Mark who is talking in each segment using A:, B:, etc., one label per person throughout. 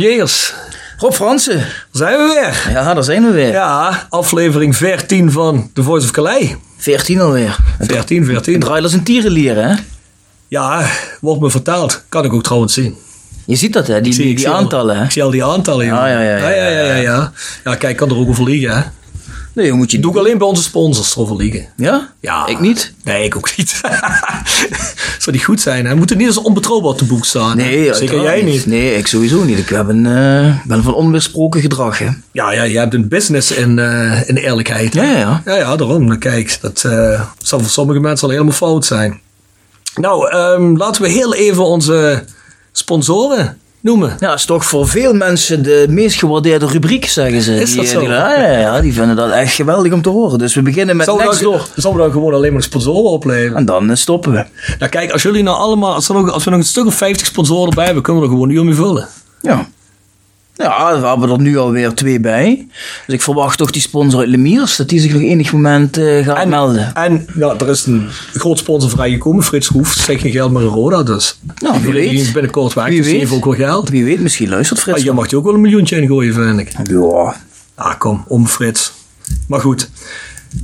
A: Jegers,
B: Rob Fransen.
A: daar zijn we weer.
B: Ja, daar zijn we weer.
A: Ja, aflevering 14 van The Voice of Calais.
B: 14 alweer.
A: 14,
B: Het
A: 14.
B: draait als een tierenlier, hè?
A: Ja, wordt me vertaald. Kan ik ook trouwens zien.
B: Je ziet dat, hè? Die,
A: Zie-
B: die,
A: al-
B: aantallen, hè?
A: Ik zie al die aantallen, joh.
B: Ah, ja, ja, ja,
A: ja, ja, ja, ja. Ja, kijk, ik kan er ook over liegen, hè.
B: Nee, hoe moet je
A: doe ik alleen bij onze sponsors erover liegen.
B: Ja?
A: Ja.
B: Ik niet?
A: Nee, ik ook niet. Zou die goed zijn, hè? Moet er niet als onbetrouwbaar te boek staan. hè?
B: Nee,
A: Zeker jij niet.
B: Nee, ik sowieso niet. Ik heb een, eh, ben van onweersproken gedrag, hè?
A: Ja, ja, je hebt een business in, eh, in eerlijkheid.
B: Ja, ja, ja.
A: Ja, ja, daarom. Kijk, dat eh, zal voor sommige mensen al helemaal fout zijn. Nou, ehm, laten we heel even onze sponsoren noemen.
B: Ja, is toch voor veel mensen de meest gewaardeerde rubriek, zeggen ze.
A: Is
B: die,
A: dat zo?
B: Die, ja, ja, ja, die vinden dat echt geweldig om te horen. Dus we beginnen met
A: we, dan,
B: Nextdoor.
A: zouden we dan gewoon alleen maar sponsoren opleveren?
B: En dan eh, stoppen we.
A: Nou kijk, als jullie nou allemaal, als, er nog, als we nog een stuk of 50 sponsoren erbij hebben, kunnen we er gewoon een uur mee vullen.
B: Ja. Ja, we hebben er nu alweer twee bij. Dus ik verwacht toch die sponsor uit Lemiers, dat die zich nog enig moment eh, gaat melden.
A: En ja, er is een groot sponsor vrijgekomen, Frits Roef, zeg geen geld maar een Roda dus.
B: Nou, wie
A: Die is
B: weet.
A: binnenkort weg,
B: Wie
A: dus die heeft ook wel geld.
B: Wie weet, misschien luistert
A: Ah,
B: Frits.
A: je mag je ook wel een miljoentje ingooien, vind ik.
B: Ja.
A: Ah, kom, om Frits. Maar goed,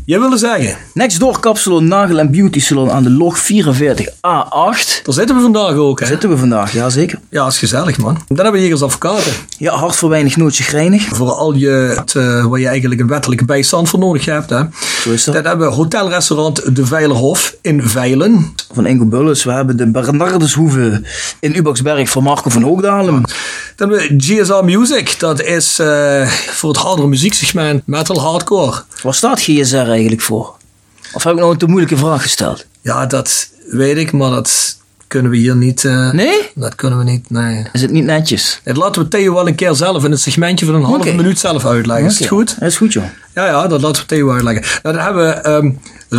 A: jij wilde zeggen,
B: Nextdoor Kapsalon Nagel en Beauty Salon aan de log 44A8.
A: daar zitten we vandaag ook, hè?
B: Zitten we vandaag, ja zeker.
A: Ja, is gezellig, man. Dan hebben we hier als advocaten.
B: Ja, hart voor weinig, nootje grijnig.
A: Voor al je, het, eh, waar je eigenlijk een wettelijke bijstand voor nodig hebt. Hè.
B: Zo is dat.
A: Dan hebben we hotelrestaurant De Veilerhof in Veilen.
B: Van Ingo Bulles, we hebben de Bernardeshoeve in Ubaksberg van Marco van Hoogdalem.
A: Dan hebben we GSR Music. Dat is eh, voor het hardere muzieksegment metal hardcore.
B: Waar staat GSR eigenlijk voor? Of heb ik nou een te moeilijke vraag gesteld?
A: Ja, dat weet ik, maar dat kunnen we hier niet. eh,
B: Nee?
A: Dat kunnen we niet, nee.
B: Is het niet netjes?
A: Dat laten we Theo wel een keer zelf in het segmentje van een halve minuut zelf uitleggen. Is het goed?
B: Dat is goed, joh.
A: Ja, ja, dat laten we Theo uitleggen. Nou, dan hebben we ehm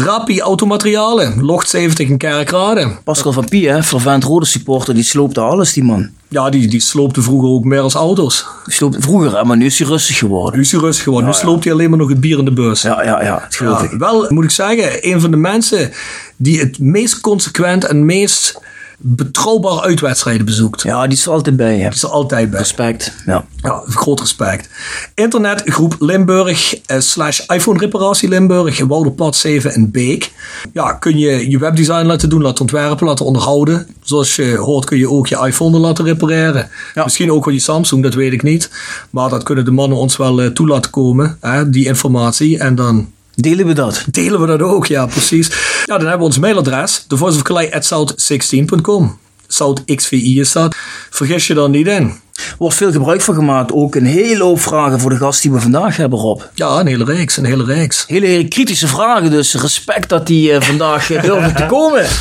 A: Rapi Automaterialen, Locht 70 in Kerkrade.
B: Pascal van Pie, hè, fervent rode supporter, die sloopte alles, die man.
A: Ja, die, die sloopte vroeger ook meer als auto's.
B: Die sloopte vroeger, hè, maar nu is hij rustig geworden.
A: Nu is hij rustig geworden. nu sloopt hij alleen maar nog het bier in de bus.
B: Ja, ja, ja, dat geloof ik.
A: wel moet ik zeggen, een van de mensen die het meest consequent en meest betrouwbaar uitwedstrijden bezoekt.
B: Ja, die is er altijd bij, hè.
A: Die is er altijd bij.
B: Respect. Ja.
A: Ja, groot respect. Internetgroep Limburg eh, slash iPhone reparatie Limburg, Wouderpad 7 in Beek. Ja, kun je je webdesign laten doen, laten ontwerpen, laten onderhouden. Zoals je hoort kun je ook je iPhone laten repareren.
B: Ja.
A: Misschien ook wel je Samsung, dat weet ik niet. Maar dat kunnen de mannen ons wel eh, toe laten komen, hè, die informatie. En dan
B: Delen we dat?
A: delen we dat ook, ja precies. Ja, dan hebben we ons mailadres, thevoiceofcalais.south16.com. South XVI is dat. Vergis je daar niet in.
B: Er wordt veel gebruik van gemaakt. Ook een hele hoop vragen voor de gast die we vandaag hebben, Rob.
A: Ja, een hele reeks, een hele reeks.
B: Hele, hele kritische vragen, dus respect dat die eh, vandaag eh, durven te komen.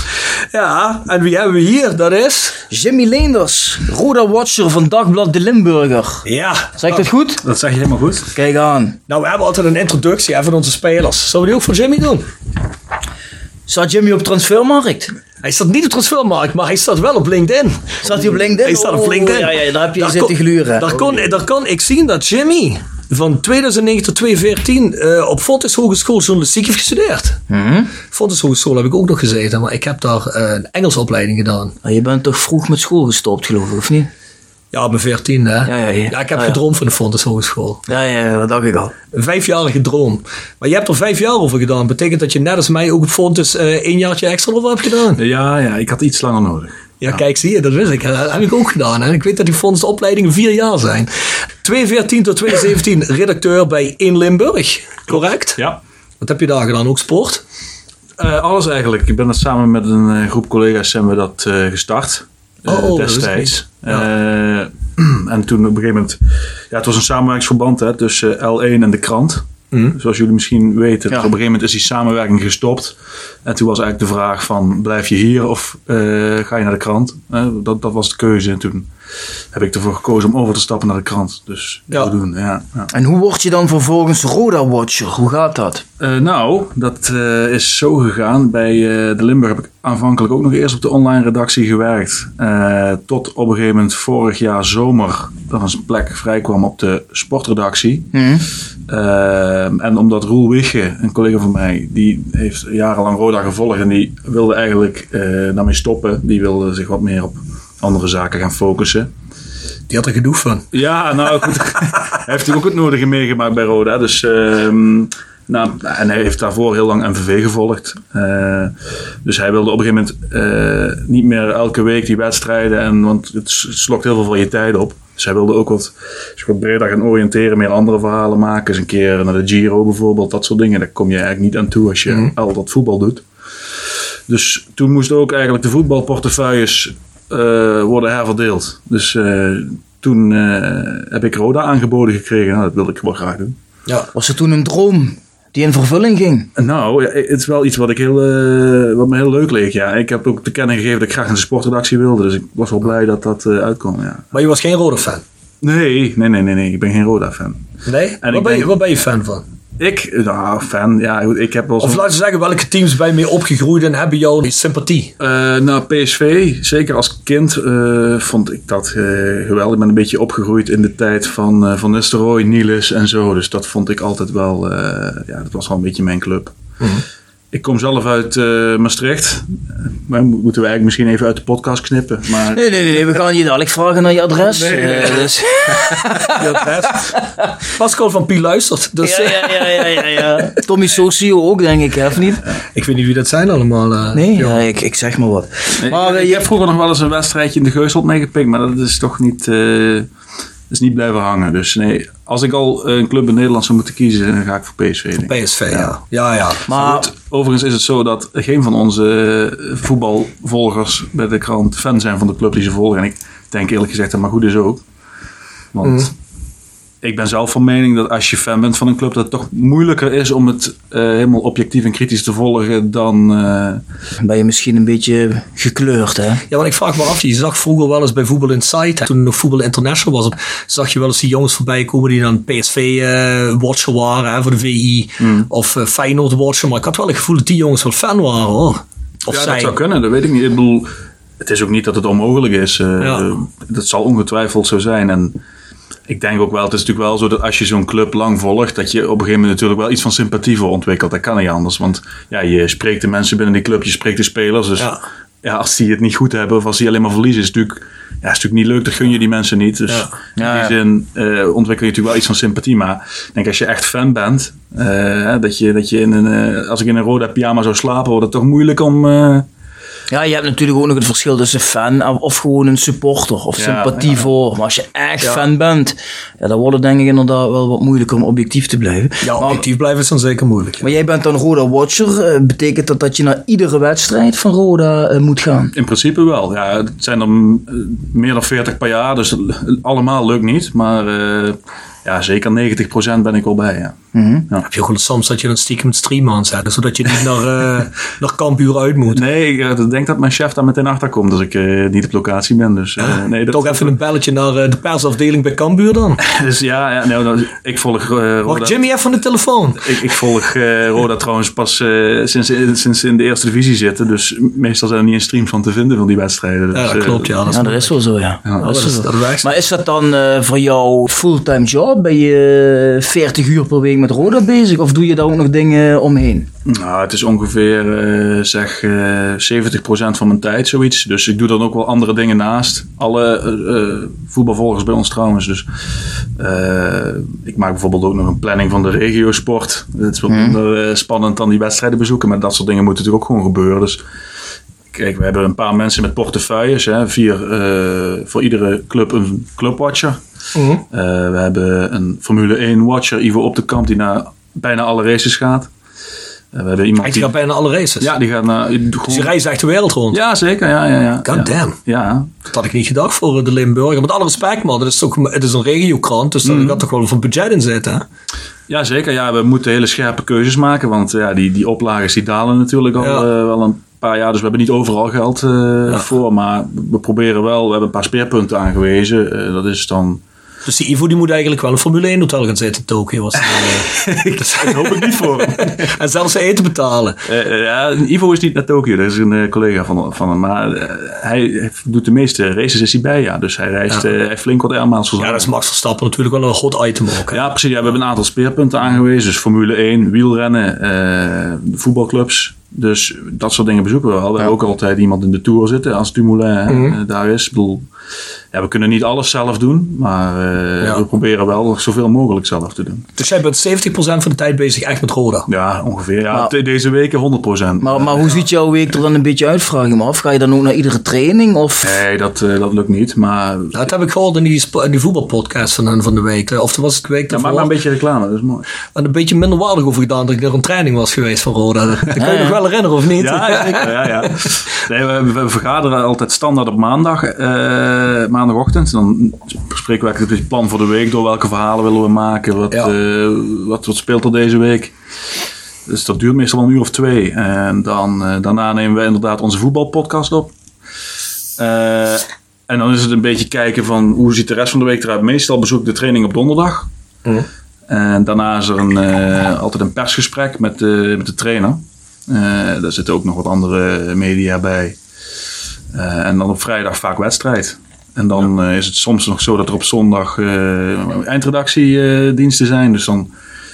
A: Ja, en wie hebben we hier? Dat is...
B: Jimmy Leenders, Roda Watcher van Dagblad De Limburger.
A: Ja.
B: Zeg ik dat goed?
C: Dat zeg je helemaal goed.
B: Kijk aan.
A: Nou, we hebben altijd een introductie hè, van onze spelers. Zullen we die ook voor Jimmy doen?
B: Staat Jimmy op transfermarkt?
A: Hij staat niet op transfermarkt, maar hij staat wel op LinkedIn.
B: Staat hij op LinkedIn?
A: Hij staat op LinkedIn.
B: Ja, ja, daar heb je
A: Daar
B: zitten gluren.
A: Daar kon, daar kan ik zien dat Jimmy van 2009 tot 2014 eh, op Fontes Hogeschool Journalistiek heeft gestudeerd. Fontes Hogeschool heb ik ook nog gezeten, maar ik heb daar eh, een Engelse opleiding gedaan.
B: Maar je bent toch vroeg met school gestopt, geloof ik, of niet?
A: Ja, op mijn 14 hè.
B: Ja, ja, ja.
A: ik heb
B: Ah, ja.
A: gedroomd van de Fontes Hogeschool.
B: Ja, ja, dat dacht ik al.
A: Een vijfjarige droom. Maar je hebt er vijf jaar over gedaan. Betekent dat je net als mij ook op Fontes eh één jaartje extra over hebt gedaan?
C: Ja, ja, ik had iets langer nodig.
A: Ja, kijk, zie je, dat wist ik. Dat heb ik ook gedaan. En ik weet dat die Fontes opleidingen vier jaar zijn. 2014 tot 2017 redacteur bij In Limburg. Correct?
C: Ja.
A: Wat heb je daar gedaan? Ook sport?
C: Eh, alles eigenlijk. Ik ben dat samen met een eh, groep collega's zijn we dat eh, gestart. Eh,
A: Oh, ik
C: destijds. Eh, en toen op een gegeven moment... Ja, het was een samenwerkingsverband hè, tussen L1 en de krant.
A: Mhm.
C: Zoals jullie misschien weten.
B: Ja.
C: Op een gegeven moment is die samenwerking gestopt. En toen was eigenlijk de vraag van... Blijf je hier of eh, ga je naar de krant? Eh, dat, dat was de keuze. En toen heb ik ervoor gekozen om over te stappen naar de krant. Dus
A: Ja.
C: ja. doen. Ja, ja.
B: En hoe word je dan vervolgens Roda Watcher? Hoe gaat dat?
C: Eh, nou, dat eh, is zo gegaan. Bij eh, de Limburg heb ik aanvankelijk ook nog eerst op de online redactie gewerkt. Eh, tot op een gegeven moment vorig jaar zomer er een plek vrij kwam op de sportredactie. Eh, en omdat Roel Wigge, een collega van mij, die heeft jarenlang Roda gevolgd en die wilde eigenlijk eh daarmee stoppen. Die wilde zich wat meer op andere zaken gaan focussen.
A: Die had er genoeg van.
C: Ja, nou goed. hij heeft ook het nodige meegemaakt bij Roda. Dus, ehm, nou, en hij heeft daarvoor heel lang MVV gevolgd. Eh, dus hij wilde op een gegeven moment eh, niet meer elke week die wedstrijden. En, want het slokt heel veel van je tijd op. Dus hij wilde ook wat, wat breder gaan oriënteren. Meer andere verhalen maken. Eens een keer naar de Giro bijvoorbeeld. Dat soort dingen. Daar kom je eigenlijk niet aan toe als je
A: Mhm.
C: al dat voetbal doet. Dus toen moesten ook eigenlijk de voetbalportefeuilles eh, worden herverdeeld. Dus eh, toen eh, heb ik Roda aangeboden gekregen. Nou, dat wilde ik wel graag doen.
A: Ja.
B: Was er toen een droom die in vervulling ging?
C: Nou, ja, het is wel iets wat, ik heel, wat me heel leuk leek. Ja. Ik heb ook te kennen gegeven dat ik graag in de sportredactie wilde. Dus ik was wel blij dat dat uitkwam. Ja.
A: Maar je was geen rode fan?
C: Nee, nee, nee, nee, nee. Ik ben geen Roda-fan.
A: Nee?
C: En
A: Waar
C: ik
A: ben, je,
C: denk-
A: waar ben je fan van?
C: Ik, nou, fan, ja, goed, ik heb wel
A: Of laten we zeggen, welke teams ben je mee opgegroeid en hebben jouw sympathie?
C: Eh, nou, PSV, zeker als kind, eh, vond ik dat eh, geweldig. Ik ben een beetje opgegroeid in de tijd van eh, Van Nistelrooy, Niels en zo. Dus dat vond ik altijd wel, eh, ja, dat was wel een beetje mijn club. Ik kom zelf uit eh, Maastricht. Maar mo- moeten we eigenlijk misschien even uit de podcast knippen. Maar
B: Nee, nee, nee, nee, we gaan je dadelijk vragen naar je adres.
C: Nee, nee,
B: Eh, dus,
A: Ja, best. Pascal van Pie luistert. Dus
B: ja, ja, ja, ja, ja. Tommy Socio ook, denk ik, hè, of niet?
A: ik weet niet wie dat zijn allemaal. eh.
B: Nee, ja, ik, ik zeg maar wat.
C: Nee,
B: Maar
C: ik,
B: je,
C: heb vroeger nog wel eens een wedstrijdje in de Geuselt meegepikt. Maar dat is toch niet, eh, is niet blijven hangen. Dus nee, als ik al een club in Nederland zou moeten kiezen, dan ga ik voor PSV.
A: PSV, ja. Ja, ja.
B: maar
C: Goed, overigens is het zo dat geen van onze eh, voetbalvolgers bij de krant fan zijn van de club die ze volgen. En ik denk eerlijk gezegd dat maar goed is ook. Want ik ben zelf van mening dat als je fan bent van een club, dat het toch moeilijker is om het eh, helemaal objectief en kritisch te volgen dan. eh,
B: ben je misschien een beetje gekleurd, hè?
A: Ja, want ik vraag me af, je zag vroeger wel eens bij Voetbal Insight, toen nog Voetbal International was, zag je wel eens die jongens voorbij komen die dan PSV-watcher waren hè, voor de VI, of eh, Feyenoord-watcher. Maar ik had wel het gevoel dat die jongens wel fan waren, hoor. Of
C: ja,
A: zij.
C: dat zou kunnen, dat weet ik niet. Ik bedoel, het is ook niet dat het onmogelijk is. eh,
A: Ja.
C: eh, dat zal ongetwijfeld zo zijn. En ik denk ook wel, het is natuurlijk wel zo dat als je zo'n club lang volgt, dat je op een gegeven moment natuurlijk wel iets van sympathie voor ontwikkelt. Dat kan niet anders. Want ja, je spreekt de mensen binnen die club, je spreekt de spelers. Dus
A: Ja.
C: ja. als die het niet goed hebben of als die alleen maar verliezen, is het natuurlijk, ja, is natuurlijk niet leuk. Dat gun je die mensen niet. Dus
A: Ja.
B: Ja,
C: in
B: ja.
C: die zin eh, ontwikkel je natuurlijk wel iets van sympathie. Maar ik denk als je echt fan bent, eh, dat je, dat je in een, eh, als ik in een rode pyjama zou slapen, wordt het toch moeilijk om...
B: Ja, je hebt natuurlijk ook nog het verschil tussen fan of gewoon een supporter of
C: Ja,
B: sympathie
C: ja.
B: voor. Maar als je echt
A: Ja.
B: fan bent, ja, dan wordt het denk ik inderdaad wel wat moeilijker om objectief te blijven.
A: Ja,
B: maar,
A: objectief blijven is dan zeker moeilijk.
B: maar jij bent dan Roda Watcher. Eh, betekent dat dat je naar iedere wedstrijd van Roda eh, moet gaan?
C: In principe wel. Ja, het zijn er eh, meer dan 40 per jaar, dus allemaal lukt niet. Maar eh, ja, zeker 90% ben ik wel bij. Ja.
A: Heb je gewoon soms dat je dan stiekem stream aanzet, zodat je niet naar, eh naar Kampuur uit moet.
C: Nee, ik eh, denk dat mijn chef daar meteen achter komt als ik eh, niet op locatie ben. Dus, eh, nee, dat,
A: Toch even een belletje naar de persafdeling bij Kambuur dan.
C: Dus ja, ja nou, nou, ik volg eh, Roda.
A: Wacht Jimmy even van de telefoon.
C: Ik, ik volg eh, Roda trouwens pas eh, sinds, sinds ze in de eerste divisie zitten. Dus meestal zijn er niet eens streams van te vinden van die wedstrijden. Dus,
A: Ja, dat klopt, ja. Dat is
B: Ja, dat is wel zo, ja.
C: Ja,
B: dat is
A: dat is-
B: wel zo.
A: dat werkt.
B: Maar is dat dan voor jou fulltime job? Ben je 40 uur per week met Roda bezig? Of doe je daar ook nog dingen omheen?
C: Nou, het is ongeveer eh, zeg eh 70% van mijn tijd, zoiets. Dus ik doe dan ook wel andere dingen naast. Alle eh, eh, voetbalvolgers bij ons trouwens. Dus eh, ik maak bijvoorbeeld ook nog een planning van de regiosport. Dat is wat minder eh, spannend dan die wedstrijden bezoeken. Maar dat soort dingen moeten natuurlijk ook gewoon gebeuren. Dus kijk, we hebben een paar mensen met portefeuilles. Hè, vier voor iedere club een clubwatcher.
A: Mhm.
C: Eh, we hebben een Formule 1 watcher, Ivo op de kamp, die naar bijna alle races gaat. Eh, we hebben iemand die...
A: gaat bijna alle races.
C: Ja, die gaat naar...
A: Dus reist echt de wereld rond.
C: Ja, zeker. Ja, ja, ja.
A: God
C: ja.
A: damn.
C: Ja.
A: Dat had ik niet gedacht voor eh, de Limburger. Met alle respect, man. Het is, toch, het is een regiokrant, dus
C: Mhm.
A: daar gaat toch wel van budget in zitten.
C: Ja, zeker. Ja, we moeten hele scherpe keuzes maken, want ja, die, die oplages die dalen natuurlijk al
A: Ja.
C: wel een paar jaar. Dus we hebben niet overal geld eh, voor, maar we proberen wel. We hebben een paar speerpunten aangewezen. Dat is dan...
A: Dus die Ivo die moet eigenlijk wel een Formule 1 hotel gaan zitten in Tokio. Was eh,
C: Dat hoop ik niet voor hem.
A: en zelfs zijn eten betalen.
C: Eh, eh, ja, Ivo is niet naar Tokio, dat is een collega van, van hem. Maar hij doet de meeste races is hij bij, ja. Dus hij reist
A: Ja.
C: hij flink wat airmaals
A: Ja, dat is Max Verstappen natuurlijk wel een hot item ook. hè.
C: Ja, precies. Ja, we hebben een aantal speerpunten aangewezen. Dus Formule 1, wielrennen, voetbalclubs. Dus dat soort dingen bezoeken we wel. We
B: Ja.
C: hebben ook altijd iemand in de tour zitten als Dumoulin hè,
A: Mhm.
C: eh, daar is. Ik bedoel, ja, we kunnen niet alles zelf doen, maar eh,
A: Ja.
C: we proberen wel zoveel mogelijk zelf te doen.
A: Dus jij bent 70% van de tijd bezig echt met Roda.
C: Ja, ongeveer. Ja,
B: Maar-
C: deze weken 100%.
B: Maar, maar hoe ziet jouw week er dan een beetje uit, vraag ik me af. Ga je dan ook naar iedere training? Of...
C: Nee, dat, eh, dat lukt niet. Maar
A: dat heb ik gehoord in die, in die voetbalpodcast van van de week. Of was het de week
C: ja,
A: daarvoor.
C: maar een beetje reclame, dat is mooi.
A: En een beetje minder waardig over gedaan dat ik naar een training was geweest van Roda. Dat kan je nog wel herinneren, of niet?
C: Ja, zeker. Ja, ja. Nee, we, we vergaderen altijd standaard op maandag, eh, maandagochtend. Dan bespreken we eigenlijk het plan voor de week door. Welke verhalen willen we maken? Wat,
A: Ja.
C: eh, wat, wat speelt er deze week? Dus dat duurt meestal wel een uur of twee. En dan, eh, daarna nemen we inderdaad onze voetbalpodcast op. En dan is het een beetje kijken van hoe ziet de rest van de week eruit. Meestal bezoek ik de training op donderdag.
A: Mhm.
C: En daarna is er een, altijd een persgesprek met de, met de trainer. Eh, daar zitten ook nog wat andere media bij. Eh, en dan op vrijdag vaak wedstrijd. En dan eh, is het soms nog zo dat er op zondag eindredactiediensten zijn. Dus dan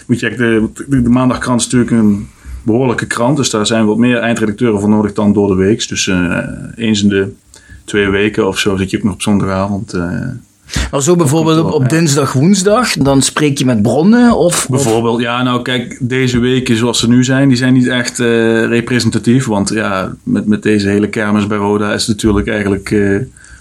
C: moet je de, de, de maandagkrant is natuurlijk een behoorlijke krant. Dus daar zijn wat meer eindredacteuren voor nodig dan door de week. Dus eens in de twee weken of zo zit je ook nog op zondagavond.
B: Maar zo bijvoorbeeld op, dinsdag, woensdag, dan spreek je met bronnen of...
C: Bijvoorbeeld, ja, nou kijk, deze weken zoals ze nu zijn, die zijn niet echt eh, representatief. Want ja, met, met deze hele kermis bij Roda is het natuurlijk eigenlijk eh,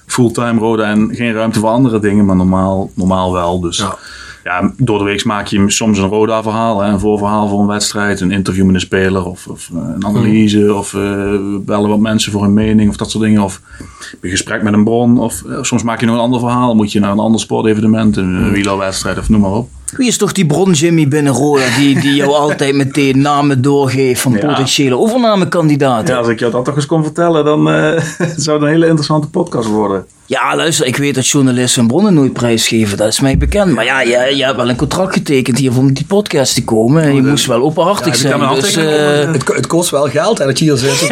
C: fulltime Roda en geen ruimte voor andere dingen, maar normaal, normaal wel. Dus
A: Ja.
C: Ja. door de week maak je soms een Roda-verhaal, een voorverhaal voor een wedstrijd, een interview met een speler of, of eh, een analyse of eh, bellen wat mensen voor hun mening of dat soort dingen. Of een gesprek met een bron of eh, soms maak je nog een ander verhaal, moet je naar een ander sportevenement, een wielerwedstrijd of noem maar op.
B: Wie is toch die bron Jimmy binnen Roda die, die jou altijd meteen namen doorgeeft van
C: Ja.
B: potentiële overnamekandidaten?
C: Ja, als ik jou dat toch eens kon vertellen, dan eh, zou het een hele interessante podcast worden.
B: Ja, luister, ik weet dat journalisten hun bronnen nooit prijsgeven. Dat is mij bekend. Maar ja, je, je hebt wel een contract getekend hier om die podcast te komen. En je moest wel openhartig
C: Ja,
B: zijn. Dus, eh,
A: Het, het kost wel geld hè, dat je hier zit.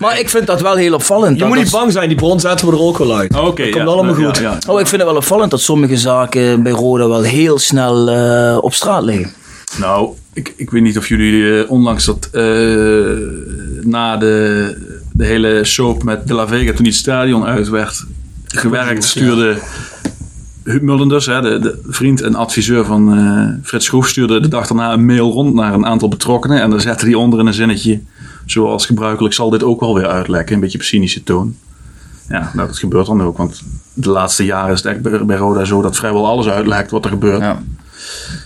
B: Maar ik vind dat wel heel opvallend.
A: Je
B: dat
A: moet niet bang zijn, die bron zetten we er ook wel uit.
C: Oké,
A: dat komt allemaal goed.
B: Oh, ik vind het wel opvallend dat sommige zaken bij Roda wel heel snel eh, op straat liggen.
C: Nou, ik, ik weet niet of jullie eh, onlangs dat eh, na de, de hele soap met De La Vega, toen die het stadion uit werd gewerkt, stuurde Huub Mullenders, hè, de, de vriend en adviseur van eh, Frits Schroef, stuurde de dag daarna een mail rond naar een aantal betrokkenen. En daar zette hij onder in een zinnetje, zoals gebruikelijk zal dit ook wel weer uitlekken, een beetje op cynische toon. Ja, nou, dat gebeurt dan ook, want de laatste jaren is het echt bij, bij Roda zo dat vrijwel alles uitlekt wat er gebeurt.
B: Ja.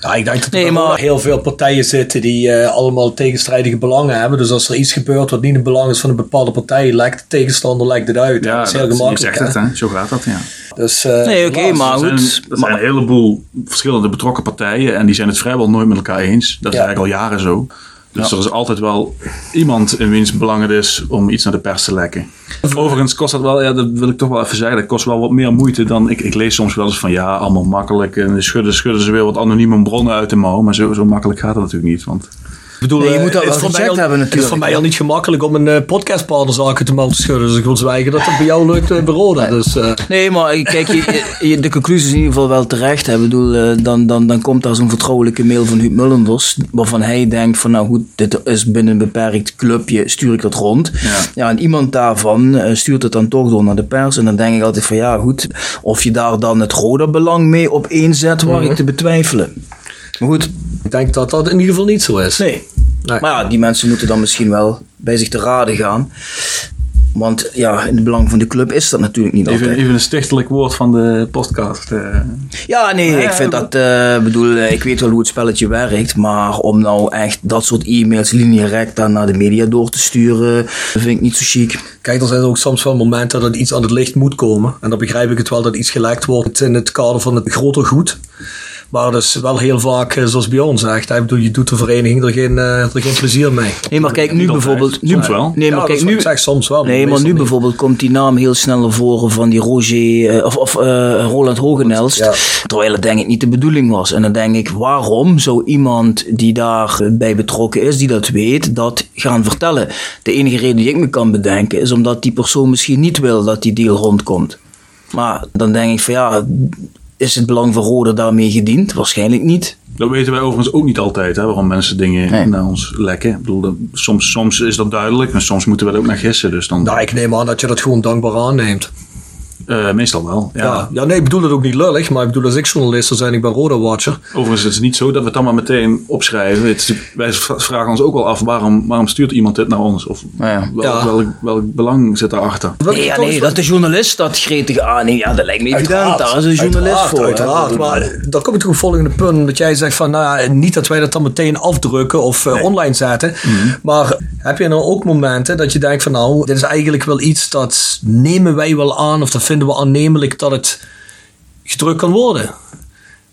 A: Ja, ik denk dat er
B: Nee, maar-
A: heel veel partijen zitten die eh, allemaal tegenstrijdige belangen hebben. Dus als er iets gebeurt wat niet in het belang is van een bepaalde partij, lijkt de tegenstander lijkt het uit.
C: Ja,
A: dat is heel
C: dat- je
A: gemakkelijk.
C: zegt
A: hè.
C: het, hè? zo gaat dat, ja.
A: Dus, eh,
B: Nee, oké, maar
C: er zijn,
B: goed.
C: er zijn een heleboel verschillende betrokken partijen en die zijn het vrijwel nooit met elkaar eens. Dat is
A: Ja.
C: eigenlijk al jaren zo. Dus er is altijd wel iemand in wiens belang het is om iets naar de pers te lekken. Overigens kost dat wel, ja, dat wil ik toch wel even zeggen, dat kost wel wat meer moeite dan, ik, ik lees soms wel eens van ja, allemaal makkelijk en schudden, schudden ze weer wat anonieme bronnen uit de mouw, maar zo, zo makkelijk gaat dat natuurlijk niet. Want
A: bedoel,
B: Nee, je
A: eh,
B: moet dat wel gecheckt
A: al-
B: hebben
A: Het is
B: natuurlijk.
A: voor mij al niet gemakkelijk om een eh, zaken te mogen schudden. Dus ik wil zwijgen dat dat bij jou lukt eh, bij Roda. Dus, eh,
B: Nee, maar kijk, je, je- de conclusie is in ieder geval wel terecht. Hè. Ik bedoel, eh, dan, dan, dan komt daar zo'n vertrouwelijke mail van Huub Mullenders, waarvan hij denkt van nou goed, dit is binnen een beperkt clubje, stuur ik dat rond.
C: Ja.
B: en iemand daarvan eh, stuurt het dan toch door naar de pers. En dan denk ik altijd van ja goed, of je daar dan het Roda-belang mee op zet, waar ik te betwijfelen. Maar goed,
A: ik denk dat dat in ieder geval niet zo is.
B: nee.
A: Nee.
B: Maar ja, die mensen moeten dan misschien wel bij zich te raden gaan. Want ja, in het belang van de club is dat natuurlijk niet
C: even,
B: altijd.
C: even een stichtelijk woord van de podcast. eh.
B: Ja, nee, ik vind dat, eh bedoel, eh, ik weet wel hoe het spelletje werkt, maar om nou echt dat soort e-mails linea recta naar de media door te sturen, vind ik niet zo chic.
A: Kijk, er zijn ook soms wel momenten dat iets aan het licht moet komen. En dan begrijp ik het wel dat iets gelekt wordt in het kader van het groter goed. Maar dat is wel heel vaak, eh, zoals Bjorn zegt, hè, ik bedoel, je doet de vereniging er geen, eh, er geen plezier mee.
B: Nee, maar kijk, nu bijvoorbeeld... Nu,
C: Soms wel.
B: Nee, maar
A: Ja,
B: kijk, nu...
A: ik zeg, soms wel.
B: Nee, maar nu
A: niet.
B: bijvoorbeeld komt die naam heel snel naar voren van die Roger, eh, of, of eh, Roland Hogenelst.
A: Ja.
B: Terwijl het denk ik niet de bedoeling was. En dan denk ik, waarom zou iemand die daarbij betrokken is, die dat weet, dat gaan vertellen? De enige reden die ik me kan bedenken is omdat die persoon misschien niet wil dat die deal rondkomt. Maar dan denk ik van ja, is het belang van Roda daarmee gediend? Waarschijnlijk niet.
C: Dat weten wij overigens ook niet altijd, hè, waarom mensen dingen
B: Nee.
C: naar ons lekken. Ik bedoel, dat- soms, soms is dat duidelijk, maar soms moeten we er ook naar gissen. Dus dan,
A: Nou, ik neem aan dat je dat gewoon dankbaar aanneemt.
C: Eh, meestal wel. Ja.
A: Ja. ja, nee, ik bedoel het ook niet lullig, maar ik bedoel als ik journalist zou zijn, ik ben Roda Watcher.
C: Overigens is het niet zo dat we het dan maar meteen opschrijven. Het is, wij vragen ons ook wel af, waarom, waarom stuurt iemand dit naar ons? Of
B: Nou ja.
C: wel-
A: Ja.
C: welk, welk belang zit daarachter?
B: Nee, ja, nee, dat de journalist dat gretig aanneemt, ja, dat lijkt me evident. Daar is een journalist
A: uiteraard,
B: voor. hè.
A: Uiteraard, maar dan kom je toch op het volgende punt. Dat jij zegt van, nou ja, niet dat wij dat dan meteen afdrukken of eh, online zetten.
B: Mhm.
A: Maar heb je nou ook momenten dat je denkt van, nou, dit is eigenlijk wel iets dat nemen wij wel aan of dat vinden we aannemelijk dat het gedrukt kan worden.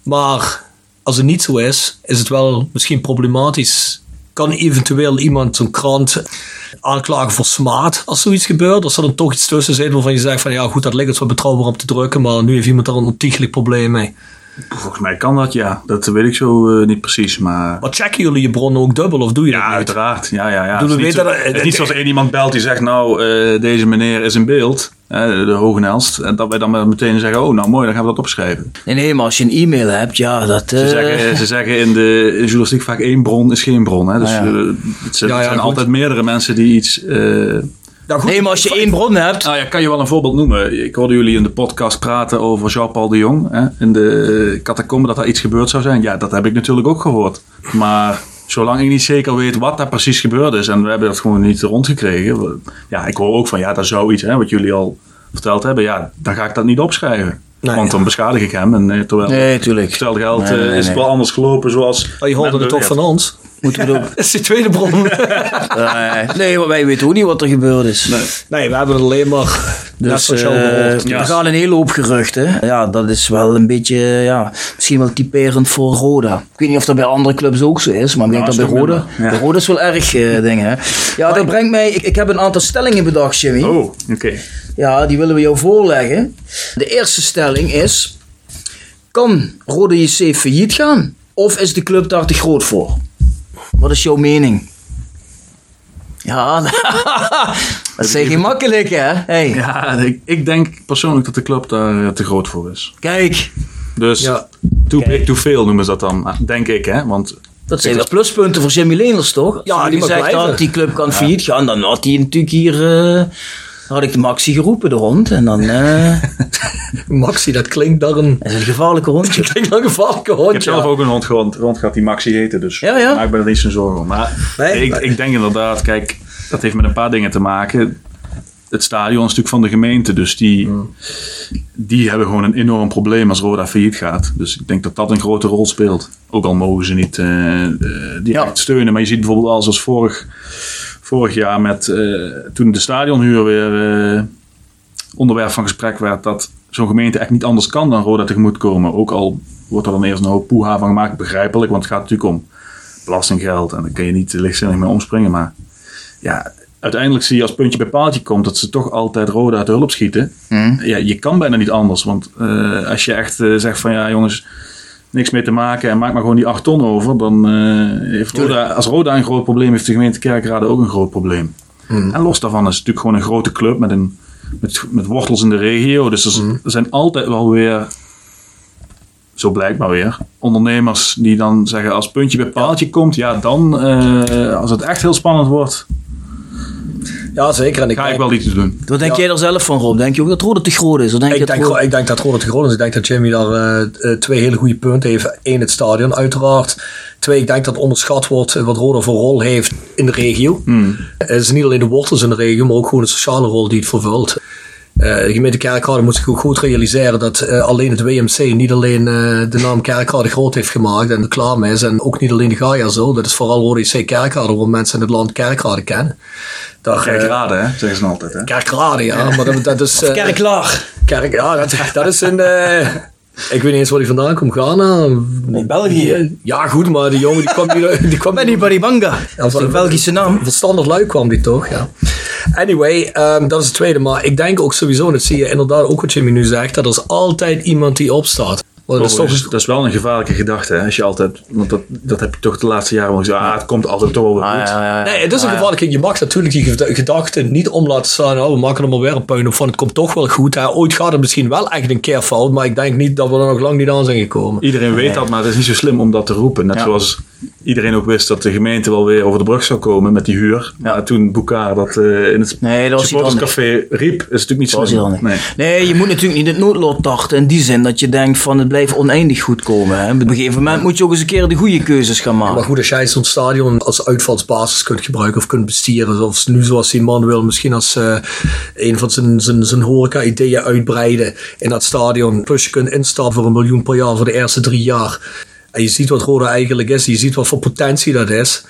A: Maar als het niet zo is, is het wel misschien problematisch. Kan eventueel iemand zo'n krant aanklagen voor smaad als zoiets gebeurt? Als er dan toch iets tussen zit waarvan je zegt van ja goed, dat lijkt het wel betrouwbaar om te drukken, maar nu heeft iemand daar een ontiegelijk probleem mee.
C: Volgens mij kan dat, ja. Dat weet ik zo eh, niet precies, maar...
A: Maar checken jullie je bronnen ook dubbel of doe je dat
C: Ja, uiteraard. Ja, ja, ja.
A: Doe
C: Het is niet, zo-
A: dat-
C: het is niet zoals één iemand belt die zegt, nou, eh, deze meneer is in beeld, de Hogenelst. En dat wij dan meteen zeggen, oh, nou mooi, dan gaan we dat opschrijven.
B: Nee, nee, maar als je een e-mail hebt, ja, dat...
C: Ze,
B: eh,
C: zeggen, ze zeggen in de, in journalistiek vaak één bron is geen bron. Hè? Dus
B: Ah, ja.
C: eh, het zijn,
A: Ja, ja,
C: het zijn
A: goed.
C: altijd meerdere mensen die iets... eh,
A: Nou, goed,
B: Nee, maar als je één bron hebt...
C: nou ja, kan je wel een voorbeeld noemen. Ik hoorde jullie in de podcast praten over Jean-Paul de Jong. Hè? In de catacombe dat er iets gebeurd zou zijn. Ja, dat heb ik natuurlijk ook gehoord. Maar zolang ik niet zeker weet wat daar precies gebeurd is... en we hebben dat gewoon niet rondgekregen... ja, ik hoor ook van, ja, dat zou iets, hè, wat jullie al verteld hebben... ja, dan ga ik dat niet opschrijven.
A: Nee.
C: Want dan beschadig ik hem. En, eh, terwijl
B: Nee, tuurlijk.
C: hetzelfde geld
B: Nee, nee,
C: eh, is het wel anders gelopen zoals...
A: Oh, je hoorde het toch van ons?
B: Moeten we doen.
A: Dat is die tweede bron.
B: Nee, nee, maar wij weten ook niet wat er gebeurd is.
A: nee, we hebben het alleen maar
B: Dus eh,
A: gehoord.
B: er gaan een hele hoop geruchten. Ja, dat is wel een beetje, ja, misschien wel typerend voor Roda. Ik weet niet of dat bij andere clubs ook zo is, maar ik denk dat bij Roda,
C: ja.
B: bij Roda is wel erg eh, dingen. Hè. Ja, dat brengt mij, ik, ik heb een aantal stellingen bedacht, Jimmy.
C: Oh, oké.
B: Ja, die willen we jou voorleggen. De eerste stelling is, kan Roda JC failliet gaan? Of is de club daar te groot voor? Wat is jouw mening? Ja, dat zijn geen makkelijk hè? Hey,
C: Ja, ik, ik denk persoonlijk dat de club daar eh, te groot voor is.
B: kijk,
C: Dus
A: Ja.
C: too big, too veel noemen ze dat dan. Ah, Denk ik, hè. Want
B: dat zijn wel pluspunten voor Jimmy Leenders toch?
A: Ja,
B: Als
A: die
B: zegt
A: blijven.
B: dat die club kan failliet gaan, dan had hij natuurlijk hier... eh, had ik de Maxi geroepen er rond en dan eh,
A: Maxi, dat klinkt daar een,
B: is het een gevaarlijke rondje.
A: dat klinkt een gevaarlijke
C: ik heb
A: hondje.
C: zelf ook een hond rond, rond gehad die Maxi heette. Dus
B: Ja, ja.
C: maak me er niet zo'n zorgen om. Maar
A: Nee,
C: ik,
A: maar-
C: ik denk inderdaad, kijk, dat heeft met een paar dingen te maken. Het stadion is natuurlijk van de gemeente. Dus die, die hebben gewoon een enorm probleem als Roda failliet gaat. Dus ik denk dat dat een grote rol speelt. Ook al mogen ze niet eh, eh, direct
B: Ja.
C: steunen. Maar je ziet bijvoorbeeld als, als vorig, vorig jaar met eh, toen de stadionhuur weer eh, onderwerp van gesprek werd. Dat zo'n gemeente echt niet anders kan dan Roda tegemoetkomen. Ook al wordt er dan eerst een hoop poeha van gemaakt. Begrijpelijk, want het gaat natuurlijk om belastinggeld. En daar kun je niet lichtzinnig mee omspringen. Maar ja, uiteindelijk zie je als puntje bij paaltje komt dat ze toch altijd Roda uit de hulp schieten. Ja, je kan bijna niet anders. Want eh, als je echt zegt van ja jongens, niks mee te maken en maak maar gewoon die 8 ton over. Dan eh, heeft Roda, als Roda een groot probleem heeft de gemeente Kerkrade ook een groot probleem. En los daarvan is het natuurlijk gewoon een grote club met, een, met, met wortels in de regio. Dus er, er zijn altijd wel weer, zo blijkbaar weer, ondernemers die dan zeggen als puntje bij paaltje komt. Ja, dan eh, als het echt heel spannend wordt,
A: Ja, zeker. En ik
C: ga ik wel iets doen.
B: Wat denk
A: Ja.
B: jij er zelf van, Rob? Denk je ook dat Roda te groot is? Of denk je
A: Ik
B: dat
A: denk,
B: Roda-
A: ik denk dat Roda te groot is. Ik denk dat Jimmy daar eh, eh, twee hele goede punten heeft. Eén, het stadion uiteraard. Twee, ik denk dat onderschat wordt wat Roda voor rol heeft in de regio. Het is niet alleen de wortels in de regio, maar ook gewoon de sociale rol die het vervult. Eh, de gemeente Kerkrade moet zich ook goed realiseren dat eh, alleen het WMC niet alleen eh, de naam Kerkrade groot heeft gemaakt en er klaar mee is. En ook niet alleen de Gaia zo. Dat is vooral Roda IC Kerkrade, waar mensen in het land Kerkrade kennen. Daar, eh,
C: Kerkrade, hè, zeggen ze altijd. Hè?
A: Kerkrade, ja. Maar dat, dat is... eh,
B: Kerklaar.
A: Kerk, ja, dat, dat is een. Ik weet niet eens waar die vandaan komt. Ghana?
B: In België.
A: Ja, goed, maar die jongen die kwam niet. Die kwam
B: Ben die Baribanga. Dat is een Belgische naam.
A: Verstandig lui kwam die toch, ja. Anyway, ehm, dat is het tweede. Maar ik denk ook sowieso, en dat zie je inderdaad ook wat Jimmy nu zegt, dat er is altijd iemand die opstaat. Want dat is toch
C: Overigens, dat is wel een gevaarlijke gedachte. Hè? Als je altijd, want dat, dat heb je toch de laatste jaren gezegd. Ah, het komt altijd toch wel weer
B: Ah,
C: goed.
B: ja, ja, ja.
A: Nee, het is een
B: Ah, ja.
A: gevaarlijke. Je mag natuurlijk die ged- gedachten niet om laten staan. Oh, we maken er maar weer een puin op van. Het komt toch wel goed. Hè. Ooit gaat het misschien wel echt een keer fout. Maar ik denk niet dat we er nog lang niet aan zijn gekomen.
C: Iedereen weet dat, maar het is niet zo slim om dat te roepen. Net
B: Ja.
C: zoals iedereen ook wist dat de gemeente wel weer over de brug zou komen met die huur. Maar toen Boekaar dat eh, in het
B: Nee, dat
C: supporterscafé riep, is natuurlijk niet
B: Dat was
C: slim.
B: heel handig.
C: Nee.
B: Nee, je moet natuurlijk niet het noodlot tarten in die zin dat je denkt van het blijft oneindig goed komen. Hè. Op een gegeven moment moet je ook eens een keer de goede keuzes gaan maken.
A: Maar goed, als jij zo'n stadion als uitvalsbasis kunt gebruiken of kunt bestieren. Zoals nu zoals die man wil. Misschien als eh, een van zijn, zijn, zijn horeca-ideeën uitbreiden in dat stadion. Plus je kunt instappen voor een miljoen per jaar voor de eerste drie jaar. En je ziet wat Roda eigenlijk is. Je ziet wat voor potentie dat is.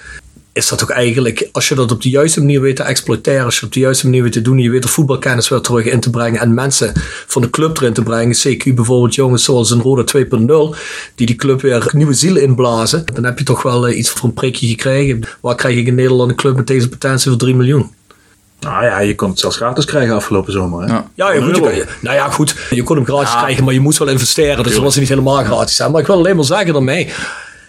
A: Is dat ook eigenlijk, als je dat op de juiste manier weet te exploiteren, als je op de juiste manier weet te doen, en je weet er voetbalkennis weer terug in te brengen en mensen van de club erin te brengen, CQ bijvoorbeeld jongens zoals een Roda 2.0, die die club weer nieuwe ziel inblazen, dan heb je toch wel eh, iets voor een prikje gekregen. Waar krijg ik in Nederland een club met deze potentie voor 3 miljoen?
C: Nou ja, je kon het zelfs gratis krijgen afgelopen zomer. Hè?
B: Ja.
A: Ja, ja, goed, je je- nou ja, goed. Je kon hem gratis krijgen, maar je moest wel investeren. Dus dat was niet helemaal gratis. Hè? Maar ik wil alleen maar zeggen daarmee.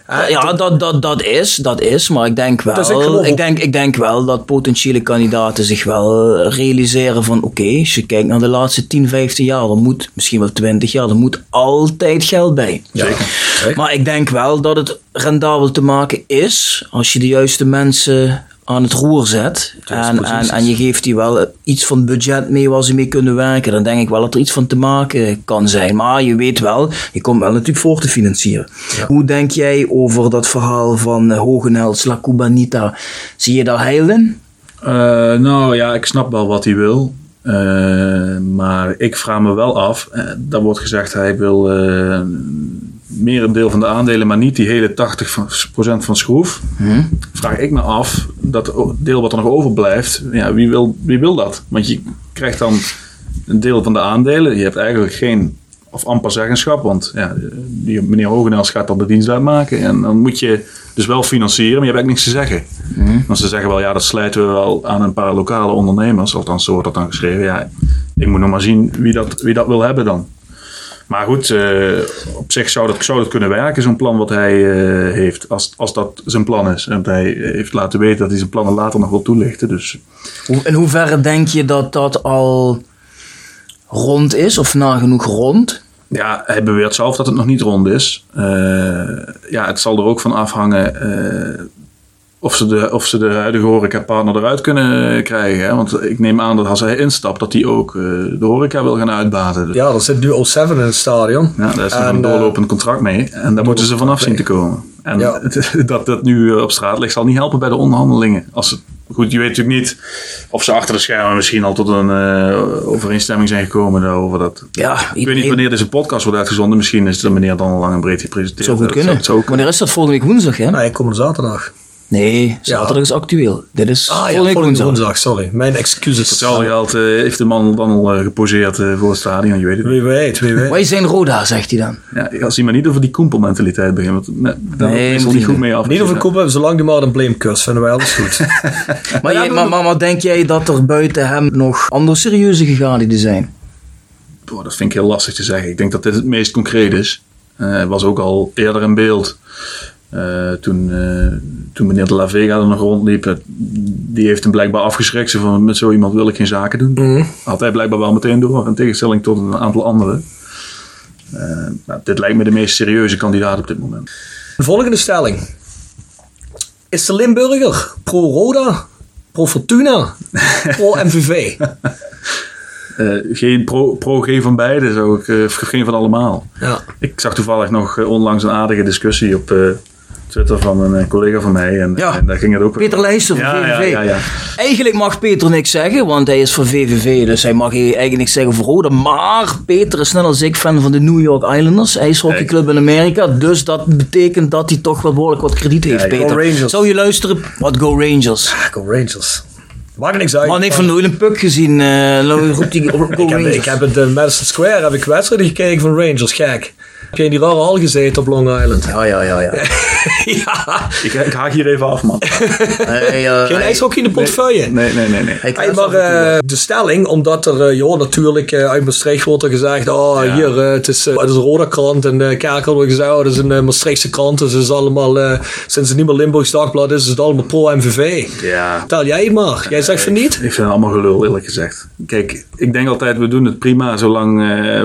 B: Ja, dat, dat, dat, is, dat is, maar ik denk wel,
A: Dus ik
B: denk, ik denk wel dat potentiële kandidaten zich wel realiseren van oké, als je kijkt naar de laatste 10, 15 jaar, er moet misschien wel 20 jaar, er moet altijd geld bij.
A: Zeker.
B: Maar ik denk wel dat het rendabel te maken is als je de juiste mensen aan het roer zet. En, en, en je geeft die wel iets van budget mee waar ze mee kunnen werken. Dan denk ik wel dat er iets van te maken kan zijn. Maar je weet wel, je komt wel natuurlijk voor te financieren. Hoe denk jij over dat verhaal van uh, Hogenhels, La Cubanita? Zie je daar heil in?
C: Eh, nou ja, ik snap wel wat hij wil. Eh, maar ik vraag me wel af. eh daar wordt gezegd hij wil meer een deel van de aandelen, maar niet die hele 80% van schroef. Vraag ik me af, dat deel wat er nog overblijft, ja, wie, wil, wie wil dat? Want je krijgt dan een deel van de aandelen. Je hebt eigenlijk geen, of amper zeggenschap, want ja, die meneer Hogenels gaat dan de dienst uitmaken. En dan moet je dus wel financieren, maar je hebt eigenlijk niks te zeggen. Want ze zeggen wel, ja, dat slijten we wel aan een paar lokale ondernemers. Althans, zo wordt dat dan geschreven. Ja, ik moet nog maar zien wie dat, wie dat wil hebben dan. Maar goed, uh, op zich zou dat, zou dat kunnen werken, zo'n plan wat hij uh, heeft, als, als dat zijn plan is. En hij heeft laten weten dat hij zijn plannen later nog wil toelichten. Dus.
B: In hoeverre denk je dat dat al rond is, of nagenoeg rond?
C: Ja, hij beweert zelf dat het nog niet rond is. Uh, ja, het zal er ook van afhangen of, ze de, of ze de huidige horecapartner eruit kunnen krijgen. Hè? Want ik neem aan dat als hij instapt, dat hij ook uh, de horeca wil gaan uitbaten.
A: Ja, er zit nu O7 in het stadion.
C: Ja, daar is nog een doorlopend contract mee. En daar moeten ze vanaf zien te komen. En ja. dat dat nu op straat ligt, zal niet helpen bij de onderhandelingen. Als het, goed, je weet natuurlijk niet of ze achter de schermen misschien al tot een uh, overeenstemming zijn gekomen daarover. Dat.
B: Ja,
C: ik iedereen... weet niet wanneer deze podcast wordt uitgezonden. Misschien is de meneer dan al lang en breed gepresenteerd.
B: Zou goed kunnen. Zou wanneer is dat volgende week woensdag? Hè?
A: Nee, komende zaterdag.
B: Nee, zaterdag ja. is actueel. Dit is
A: ah, volgende week woensdag. woensdag. Sorry, mijn excuses.
C: Hetzelfde geld uh, heeft de man dan al uh, geposeerd uh, voor het stadion, je weet het
A: Wie weet, wie weet.
B: Wij zijn Roda, zegt hij dan.
C: Ja, als hij maar niet over die koempelmentaliteit begint. Want nee, daar
B: nee,
C: is niet goed mee af.
A: Niet over de koempel, zolang die maar een blame curse, vinden wij alles goed.
B: maar, jij, maar, maar, maar, denk jij dat er buiten hem nog andere serieuze gegadigden zijn?
C: Boah, dat vind ik heel lastig te zeggen. Ik denk dat dit het meest concreet is. Uh, was ook al eerder in beeld. Uh, toen, uh, toen meneer De La Vega er nog rondliep, die heeft hem blijkbaar afgeschrikt. Ze van, met zo iemand wil ik geen zaken doen.
A: Mm.
C: Had hij blijkbaar wel meteen door, in tegenstelling tot een aantal anderen. Uh, nou, dit lijkt me de meest serieuze kandidaat op dit moment.
A: De volgende stelling. Is de Limburger pro-Roda, pro-Fortuna, pro-MVV?
C: Uh, geen pro, pro geen van beide, zou ik, uh, geen van allemaal.
A: Ja.
C: Ik zag toevallig nog uh, onlangs een aardige discussie op Twitter van een collega van mij. En,
B: ja.
C: en daar ging het ook
B: Peter Leijster van
C: ja,
B: VVV.
C: Ja, ja,
B: Eigenlijk mag Peter niks zeggen, want hij is voor VVV, dus hij mag eigenlijk niks zeggen voor Roda. Maar Peter is net als ik fan van de New York Islanders, ijshockeyclub in Amerika. Dus dat betekent dat hij toch wel behoorlijk wat krediet heeft, Peter. Zou je luisteren? Wat Go Rangers.
A: Go Rangers. Maakt niks uit.
B: Man heeft van nooit een puk gezien. Uh, roept die,
A: ik, heb, ik heb in de Madison Square heb ik wedstrijden gekeken van Rangers, gek. Heb jij die rare hal gezeten op Long Island?
B: Ja, ja, ja. ja.
A: ja.
C: Ik, ik haak hier even af, man.
B: Nee, eh,
A: Geen ijshockey in de portefeuille?
C: Nee, nee, nee. nee.
A: Hey, maar eh, de stelling, omdat er, eh, joh, natuurlijk uit Maastricht wordt er gezegd, oh
C: Ja.
A: hier, het, is, het is een rode krant. En de kerk hadden gezegd, oh, dat is een Maastrichtse krant. Dus het is allemaal, sinds het niet meer Limburgs Dagblad is, is het allemaal pro-MVV.
C: Ja.
A: Vertel jij het maar. Jij zegt van niet?
C: Ik vind het allemaal gelul, eerlijk gezegd. Kijk, ik denk altijd, we doen het prima zolang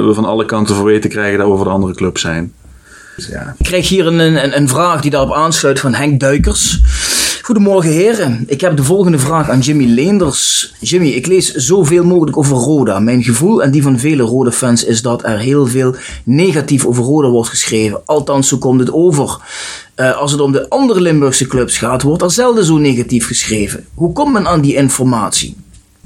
C: we van alle kanten voor weten krijgen dat we voor de andere club zijn. Dus ja,
B: Ik krijg hier een, een, een vraag die daarop aansluit van Henk Duikers. Goedemorgen heren. Ik heb de volgende vraag aan Jimmy Leenders. Jimmy, ik lees zoveel mogelijk over Roda. Mijn gevoel en die van vele Roda fans is dat er heel veel negatief over Roda wordt geschreven. Althans, zo komt het over. Eh, als het om de andere Limburgse clubs gaat, wordt er zelden zo negatief geschreven. Hoe komt men aan die informatie?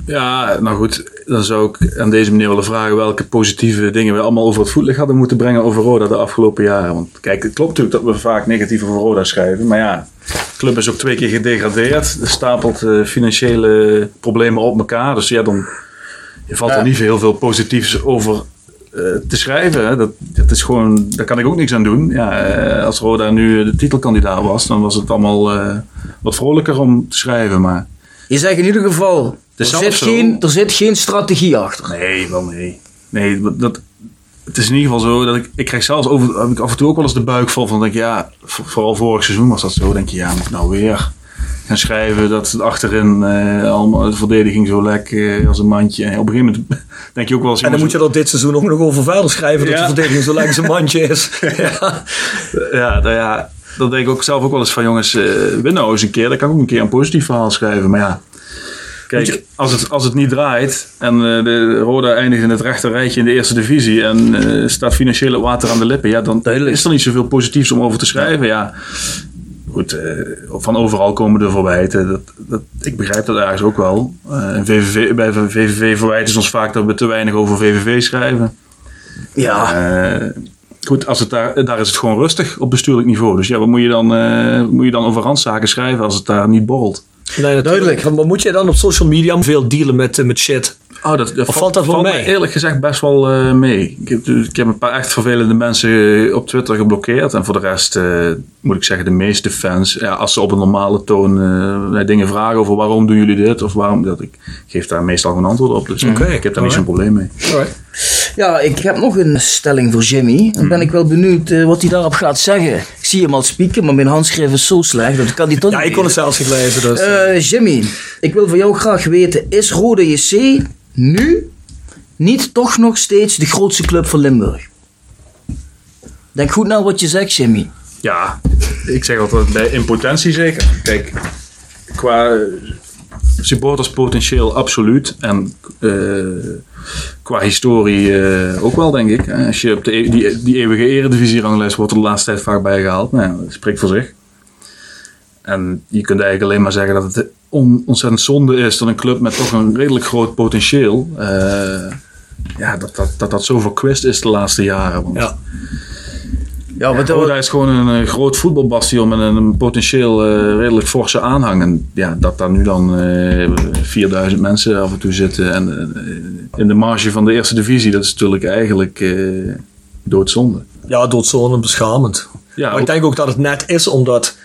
C: Ja, nou goed, dan zou ik aan deze meneer willen vragen welke positieve dingen we allemaal over het voetlicht hadden moeten brengen over Roda de afgelopen jaren. Want kijk, het klopt natuurlijk dat we vaak negatief over Roda schrijven, maar ja, de club is ook twee keer gedegradeerd. Er stapelt eh, financiële problemen op elkaar, dus ja, dan valt er niet heel veel positiefs over eh, te schrijven. Hè. Dat, dat is gewoon, daar kan ik ook niks aan doen. Ja, eh, als Roda nu de titelkandidaat was, dan was het allemaal wat vrolijker om te schrijven, maar...
B: Je zegt in ieder geval, er zit, geen, er zit geen strategie achter.
C: Nee, wel nee. Nee, dat- dat, het is in ieder geval zo dat ik, ik krijg zelfs over, heb ik af en toe ook wel eens de buik vol van, denk ik, ja, voor- vooral vorig seizoen was dat zo, denk je, ja, moet ik nou weer gaan schrijven dat het achterin eh, allemaal de verdediging zo lekker eh, als een mandje. En op een gegeven moment denk je ook wel eens,
A: En dan moet je er dit seizoen ook nog over verder schrijven dat de verdediging zo lang zijn mandje is. ja.
C: ja, nou ja, dan denk ik ook zelf ook wel eens van, jongens, eh win nou eens een keer, dan kan ik ook een keer een positief verhaal schrijven, maar ja. Kijk, als het, als het niet draait en eh, de Roda eindigt in het rechter rijtje in de eerste divisie en eh, staat financieel het water aan de lippen, ja, dan
B: Duidelijk.
C: is er niet zoveel positiefs om over te schrijven. Ja, goed, van overal komen er verwijten. Dat, dat, ik begrijp dat ergens ook wel. VVV, bij VVV verwijten ze ons vaak dat we te weinig over VVV schrijven.
B: Ja,
C: goed, als het daar, daar is het gewoon rustig op bestuurlijk niveau. Dus ja, wat moet je dan, eh, moet je dan over randzaken schrijven als het daar niet borrelt?
A: Nee, natuurlijk. Maar moet je dan op social media veel dealen met, eh, met shit?
C: Oh, dat,
A: Of valt dat wel
C: valt
A: mee?
C: me eerlijk gezegd best wel eh, mee. Ik heb, ik heb een paar echt vervelende mensen op Twitter geblokkeerd. En voor de rest eh, moet ik zeggen, de meeste fans, ja, als ze op een normale toon eh, mij dingen vragen over waarom doen jullie dit of waarom dat, ik geef daar meestal gewoon antwoord op. Dus
A: Oké,
C: ik heb daar niet zo'n probleem mee.
B: Ja, ik heb nog een stelling voor Jimmy. Dan ben ik wel benieuwd eh, wat hij daarop gaat zeggen. Ik zie hem al spieken, maar mijn handschrift is zo slecht dat kan hij toch
A: Ja,
B: niet
A: ik kon het zelfs niet lezen. Dus.
B: Eh, Jimmy, ik wil van jou graag weten, is Rode JC nu niet toch nog steeds de grootste club van Limburg? Denk goed naar wat je zegt, Jimmy.
C: Ja, ik zeg altijd bij in potentie zeker. Kijk, qua eh, supporterspotentieel absoluut. En eh, qua historie eh, ook wel, denk ik. Als je op de, e- die, die eeuwige eredivisie-ranglijst wordt er de laatste tijd vaak bijgehaald. Nou, dat spreekt voor zich. En je kunt eigenlijk alleen maar zeggen dat het on- ontzettend zonde is dat een club met toch een redelijk groot potentieel... eh, ja, dat dat, dat dat zo verkwist is de laatste jaren.
A: Ja.
B: Ja, wat,
C: Roda is gewoon een eh, groot voetbalbastion met een, een potentieel eh, redelijk forse aanhang. En ja, dat daar nu dan eh 4000 mensen af en toe zitten en eh, in de marge van de eerste divisie, dat is natuurlijk eigenlijk eh, doodzonde.
A: ja, doodzonde en beschamend.
C: Ja,
A: maar ik denk ook dat het net is omdat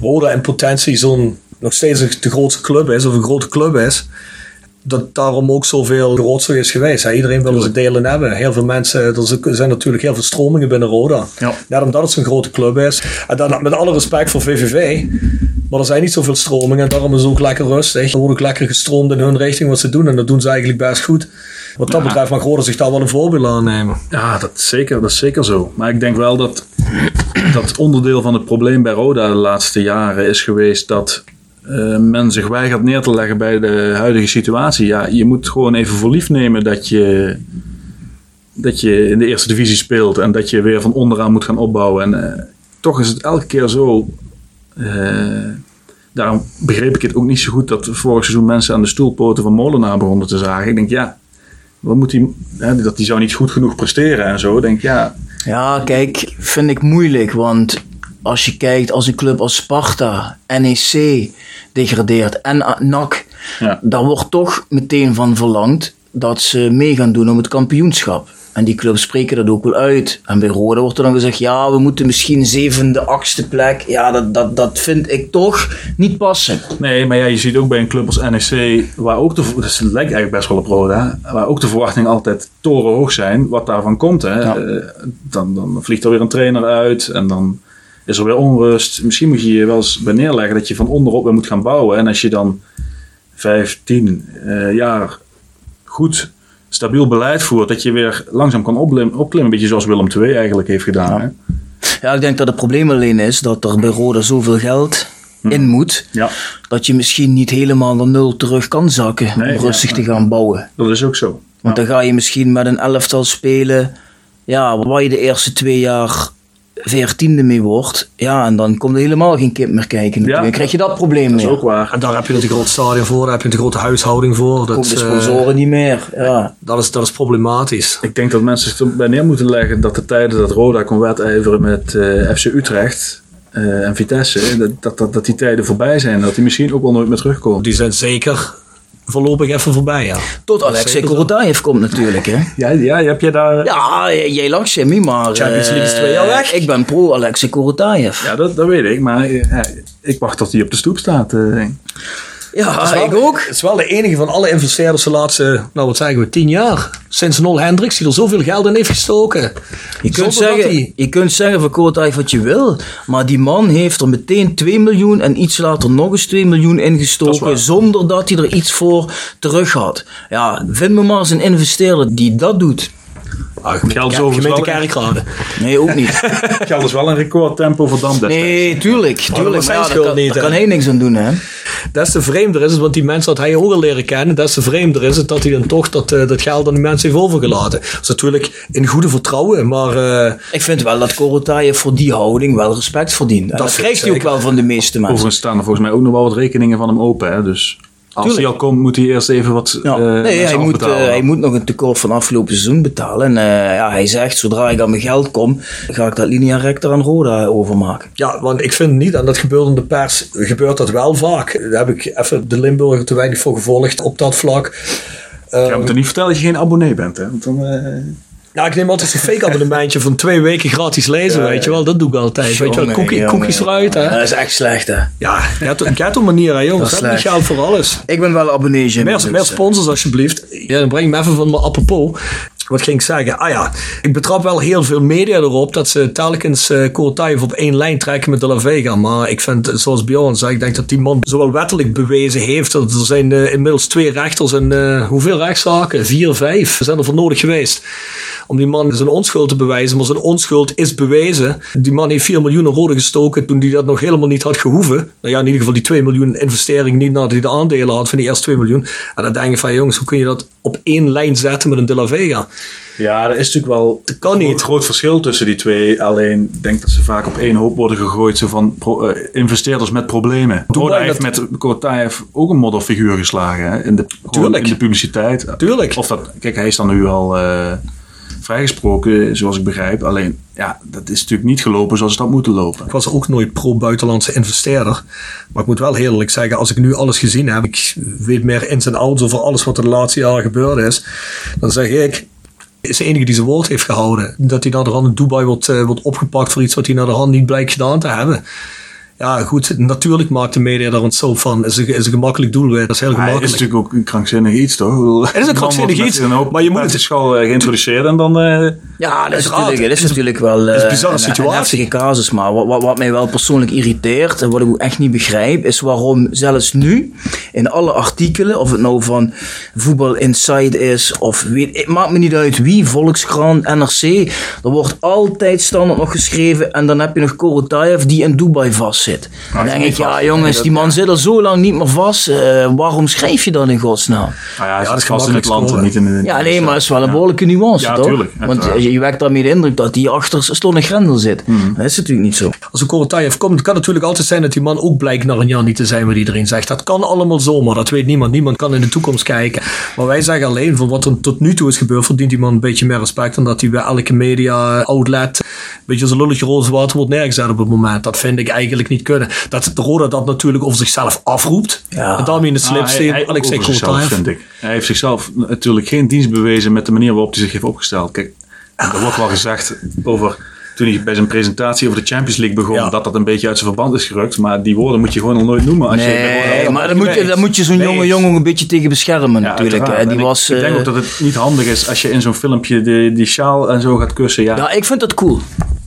A: Roda in potentie zo'n nog steeds de grootste club is, of een grote club is. Dat daarom ook zoveel rotzooi is geweest. hè. Iedereen wil zijn delen hebben. Heel veel mensen, er zijn natuurlijk heel veel stromingen binnen Roda.
C: Ja.
A: Net omdat het zo'n grote club is. En dan met alle respect voor VVV. Maar er zijn niet zoveel stromingen. En daarom is het ook lekker rustig. Er wordt ook lekker gestroomd in hun richting wat ze doen. En dat doen ze eigenlijk best goed. Wat dat
C: Ja.
A: betreft mag Roda zich daar wel een voorbeeld aan nemen.
C: Ja, dat is, zeker, dat is zeker zo. Maar ik denk wel dat dat onderdeel van het probleem bij Roda de laatste jaren is geweest dat eh, men zich weigert neer te leggen bij de huidige situatie. Ja, je moet gewoon even voor lief nemen dat je, dat je in de eerste divisie speelt en dat je weer van onderaan moet gaan opbouwen. En eh, toch is het elke keer zo. eh, daarom begreep ik het ook niet zo goed dat vorig seizoen mensen aan de stoelpoten van Molenaar begonnen te zagen. Ik denk, ja, wat moet die, hè, dat die zou niet goed genoeg presteren en zo. Denk, ja,
B: Ja, kijk, vind ik moeilijk. Want als je kijkt als een club als Sparta, NEC degradeert en NAC,
C: Ja.
B: daar wordt toch meteen van verlangd dat ze mee gaan doen om het kampioenschap. En die clubs spreken dat ook wel uit. En bij Roda wordt er dan gezegd, ja, we moeten misschien zevende, achtste plek. Ja, dat, dat, dat vind ik toch niet passen.
C: Nee, maar ja, je ziet ook bij een club als NEC, waar ook de, het lijkt eigenlijk best wel op Roda, waar ook de verwachtingen altijd torenhoog zijn, wat daarvan komt. Hè.
B: Ja.
C: Eh, dan, dan vliegt er weer een trainer uit en dan is er weer onrust. Misschien moet je je wel eens bij neerleggen dat je van onderop weer moet gaan bouwen. En als je dan vijf, tien eh, jaar goed stabiel beleid voert, dat je weer langzaam kan opklimmen, opklimmen een beetje zoals Willem II eigenlijk heeft gedaan. Hè?
B: Ja, ik denk dat het probleem alleen is dat er bij Roda zoveel geld in moet,
C: Ja,
B: dat je misschien niet helemaal naar nul terug kan zakken
C: Nee,
B: om rustig
C: ja.
B: te gaan bouwen.
C: dat is ook zo.
B: Want
C: Ja.
B: dan ga je misschien met een elftal spelen, ja, waar je de eerste twee jaar veertiende mee wordt. Ja, en dan komt er helemaal geen kip meer kijken. natuurlijk.
C: Ja.
B: Dan krijg je dat probleem
C: Dat is
B: meer.
C: ook waar.
A: En daar heb je het grote stadion voor, daar heb je de grote huishouding voor. Dat,
B: de
A: eh,
B: sponsoren niet meer. Ja.
A: dat, is, dat is problematisch.
C: Ik denk dat mensen zich erbij neer moeten leggen dat de tijden dat Roda kon wedijveren met eh, FC Utrecht eh, en Vitesse, dat, dat, dat, dat die tijden voorbij zijn. Dat die misschien ook wel nooit meer terugkomen.
A: Die zijn zeker voorlopig even voorbij, ja.
B: Tot Alexei. Korotayev komt natuurlijk. Hè?
C: Ja, ja heb je daar...
B: Ja, jij lacht Jimmy, maar
A: Champions League is
B: eh,
A: twee jaar weg.
B: ik ben pro Alexei Korotayev.
C: Ja, dat, dat weet ik, maar eh, ja, ik wacht tot hij op de stoep staat.
B: Ja,
A: wel-
B: ik ook.
A: Het is wel de enige van alle investeerders de laatste, nou wat zeggen we, tien jaar. Sinds Nol Hendricks, die er zoveel geld in heeft gestoken.
B: Je kunt,
A: Zonder
B: zeggen,
A: hij-
B: je kunt zeggen van Korotayev wat je wil, maar die man heeft er meteen 2 miljoen en iets later nog eens 2 miljoen ingestoken zonder dat hij er iets voor terug had. Ja, vind me maar eens een investeerder die dat doet.
A: Ah,
C: Geldt
A: Ker-
C: overigens
A: gemeente Kerkrade.
B: Nee, ook niet.
C: Geldt is wel een recordtempo voor Dam.
B: Nee, tuurlijk.
A: dat
B: tuurlijk maar ja, daar, kan,
A: niet,
B: daar kan hij niks aan doen, hè?
A: Des te vreemder is het, want die mensen had hij ook al leren kennen. Des te vreemder is het dat hij dan toch dat, eh, dat geld aan die mensen heeft overgelaten. Dat is natuurlijk in goede vertrouwen, maar eh,
B: Ik vind wel dat Korotayev voor die houding wel respect verdient. En dat, krijgt hij ook wel van de meeste mensen.
C: Overigens staan er volgens mij ook nog wel wat rekeningen van hem open. Hè? Dus als
B: Tuurlijk.
C: hij al komt, moet hij eerst even wat
B: Ja.
C: eh,
B: nee, hij moet, eh, hij moet nog een tekort van afgelopen seizoen betalen. En eh, ja, hij zegt, zodra ik aan mijn geld kom, ga ik dat linea rector aan Roda overmaken.
A: ja, want ik vind niet, en dat gebeurt in de pers, gebeurt dat wel vaak. Daar heb ik even de Limburger te weinig voor gevolgd op dat vlak.
C: Je moet er niet vertellen dat je geen abonnee bent. Hè? Want dan, eh,
A: Nou, ik neem altijd een fake abonnementje van twee weken gratis lezen,
C: Ja,
A: weet je wel. Dat doe ik altijd. weet je wel, Cookie, cookies eruit, hè.
B: Dat is echt slecht, hè?
A: Ja, hebt een manier, hè, jongens.
B: Dat is
A: Dat geld voor alles.
B: Ik ben wel abonnee,
A: Meer, meer sponsors alsjeblieft. Ja, dan breng ik me even van mijn apropos. Wat ging ik zeggen? Ah ja, ik betrap wel heel veel media erop dat ze telkens uh, Kortayev op één lijn trekken met de La Vega. Maar ik vind, zoals Bjorn zei, ik denk dat die man zowel wettelijk bewezen heeft. Dat er zijn uh, inmiddels twee rechters en uh, hoeveel rechtszaken? Vier, vijf zijn er voor nodig geweest. Om die man zijn onschuld te bewijzen. Maar zijn onschuld is bewezen. Die man heeft 4 miljoen rode gestoken toen hij dat nog helemaal niet had gehoeven. Nou ja, in ieder geval die 2 miljoen investering niet nadat hij de aandelen had van die eerste 2 miljoen. En dan denk je van jongens, hoe kun je dat op één lijn zetten met een De La Vega?
C: Ja, er is natuurlijk wel
A: Dat kan
C: een
A: niet.
C: groot verschil tussen die twee. Alleen ik denk dat ze vaak op één hoop worden gegooid. Zo van pro- uh, investeerders met problemen. Roda heeft
A: met-
C: Kortaev ook een modderfiguur geslagen. Hè? In, de,
A: Tuurlijk.
C: in de publiciteit.
A: Tuurlijk.
C: Of dat, kijk, hij is dan nu al uh, vrijgesproken, zoals ik begrijp. Alleen, ja, dat is natuurlijk niet gelopen zoals het had moeten lopen.
A: Ik was ook nooit pro-buitenlandse investeerder. Maar ik moet wel eerlijk zeggen, als ik nu alles gezien heb, ik weet meer ins en outs over alles wat er de laatste jaren gebeurd is, dan zeg ik, is de enige die zijn woord heeft gehouden. Dat hij naar de hand in Dubai wordt, uh, wordt opgepakt voor iets wat hij naar de hand niet blijkt gedaan te hebben. Ja, goed, natuurlijk maakt de media daar soap van. Is een, is een gemakkelijk doelwit. Dat is heel gemakkelijk.
C: Het is natuurlijk ook een krankzinnig iets, toch?
A: Het is een krankzinnig iets, maar je moet het-
C: school uh, geïntroduceerd en dan. Uh,
B: Ja, dat is, natuurlijk, dat is natuurlijk wel
A: is een
B: uh,
A: bizarre situatie.
B: een heftige casus. Maar wat, wat, wat mij wel persoonlijk irriteert en wat ik ook echt niet begrijp, is waarom zelfs nu in alle artikelen, of het nou van Voetbal Inside is, of weet, het maakt me niet uit wie, Volkskrant, NRC, er wordt altijd standaard nog geschreven en dan heb je nog Korotayev die in Dubai vastzit. Dan denk ik, ja jongens, die man zit al zo lang niet meer vast, uh, waarom schrijf je dat in godsnaam?
C: Nou ja,
A: dat is
C: vast in het land en niet in de.
B: Ja, nee, maar het is wel een behoorlijke nuance,
C: Ja,
B: toch?
C: tuurlijk,
B: Want
C: uiteraard.
B: je, je wekt daarmee de indruk dat hij achter Slonne Grendel zit.
C: Mhm.
B: Dat is natuurlijk niet zo.
A: Als een Korotayev komt, kan het natuurlijk altijd zijn dat die man ook blijkt na een jaar niet te zijn wat iedereen zegt. Dat kan allemaal zomaar, dat weet niemand. Niemand kan in de toekomst kijken. Maar wij zeggen alleen, van wat er tot nu toe is gebeurd, verdient die man een beetje meer respect. Dan dat hij bij elke media outlet, een beetje als een lulletje roze water wordt neergezet op het moment. Dat vind ik eigenlijk niet kunnen. Dat de Roda dat natuurlijk over zichzelf afroept.
B: Ja.
A: En daarmee in de
C: Ah,
A: slip
C: hij-
A: steekt
C: over zichzelf, vind ik. Hij heeft zichzelf natuurlijk geen dienst bewezen met de manier waarop hij zich heeft opgesteld. Kijk, er wordt wel gezegd over toen hij bij zijn presentatie over de Champions League begon,
A: Ja.
C: dat dat een beetje uit zijn verband is gerukt. Maar die woorden moet je gewoon nog nooit noemen. Als je
B: Nee,
C: gewoon-
B: maar dan moet je, dan moet je zo'n
C: Nee.
B: jonge jongen een beetje tegen beschermen
C: Ja,
B: natuurlijk. hè. Die
C: En ik-
B: was,
C: ik, denk
B: eh,
C: ook dat het niet handig is als je in zo'n filmpje die, die sjaal en zo gaat kussen. Ja,
B: Ja, ik vind dat cool.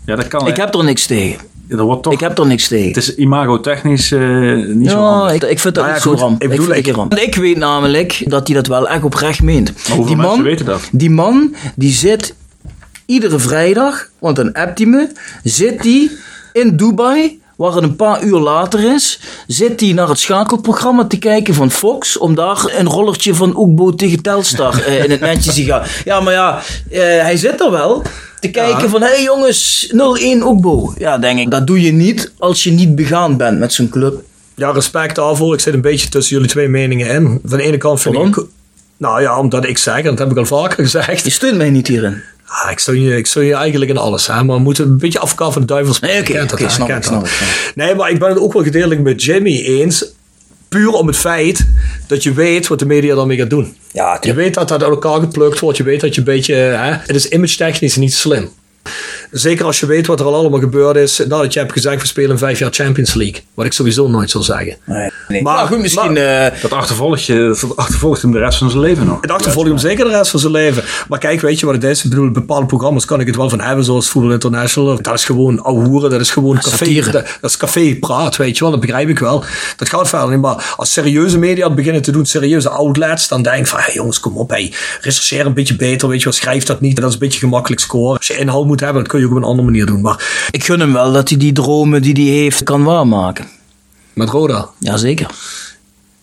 C: ja dat kan.
B: Ik heb er niks tegen.
C: Er wordt toch,
B: Ik heb er niks tegen.
C: Het is imagotechnisch eh niet zo handig.
B: ik, ik vind dat
A: Nou ja,
B: niet zo
A: goed,
B: ram.
A: ik bedoel, ik-
B: ram. Ik weet namelijk dat hij dat wel echt oprecht meent.
C: Maar weten dat?
B: Die man, die zit iedere vrijdag, want dan appt hij me, zit hij in Dubai, waar het een paar uur later is, zit hij naar het schakelprogramma te kijken van Fox, om daar een rollertje van Oekbo tegen Telstar eh, in het netje te gaan. Ja, maar ja, eh, hij zit er wel te kijken van, hé hey jongens, 0-1 Oekbo. Ja, denk ik, dat doe je niet als je niet begaan bent met zo'n club.
A: Ja, respect daarvoor. Ik zit een beetje tussen jullie twee meningen in. Van de ene kant vind ik... Nou ja, omdat ik zeg, en dat heb ik al vaker gezegd.
B: Je steunt mij niet hierin.
A: Ah, ik, steun je, ik steun je eigenlijk in alles, hè. Maar we moeten een beetje afkaffen van de duivels.
B: Nee, oké, snap
A: Nee, maar ik ben het ook wel gedeeltelijk met Jimmy eens. Puur om het feit dat je weet wat de media daarmee gaat doen.
B: Ja,
A: Je weet dat dat uit elkaar geplukt wordt. Je weet dat je een beetje... Hè, het is image technisch niet slim. Zeker als je weet wat er al allemaal gebeurd is. Nadat je hebt gezegd, we spelen vijf jaar Champions League. Wat ik sowieso nooit zal zeggen.
B: Nee, nee.
A: Maar-
B: Maar, goed, misschien...
A: maar-
B: eh,
C: Dat achtervolgt, je, dat achtervolgt hem de rest van zijn leven nog.
A: Het achtervolgt hem zeker de rest van zijn leven. Maar kijk, weet je wat het is? Ik bedoel, bepaalde programma's kan ik het wel van hebben, zoals Voetbal International. Dat is gewoon ouwehoeren, dat is gewoon café. Dat, dat is café praat, weet je wel, dat begrijp ik wel. Dat gaat verder niet. Maar als serieuze media het beginnen te doen, serieuze outlets, dan denk ik van, hey, jongens, kom op, hey, rechercheer een beetje beter, weet je wel, schrijf dat niet. Dat is een beetje gemakkelijk scoren. Als je inhoud moet hebben, dat kun je ook op een andere manier doen. Maar
B: ik gun hem wel dat hij die dromen die hij heeft kan waarmaken.
A: met Roda,
B: Jazeker.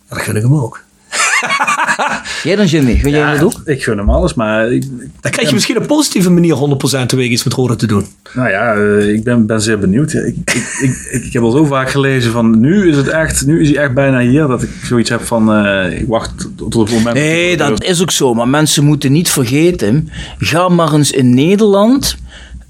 A: ja, dat gun ik hem ook.
B: Jij dan Jimmy, gun jij dat ook?
C: Ik gun hem alles, maar ik,
A: Dan krijg je misschien op een positieve manier 100% teweeg iets met Roda te doen.
C: nou ja, eh, ik ben, ben zeer benieuwd. Ik, ik, ik, ik, heb al zo vaak gelezen van nu is het echt, nu is hij echt bijna hier dat ik zoiets heb van eh, ik wacht tot tot het moment.
B: Nee, dat is ook zo. Maar mensen moeten niet vergeten. Ga maar eens in Nederland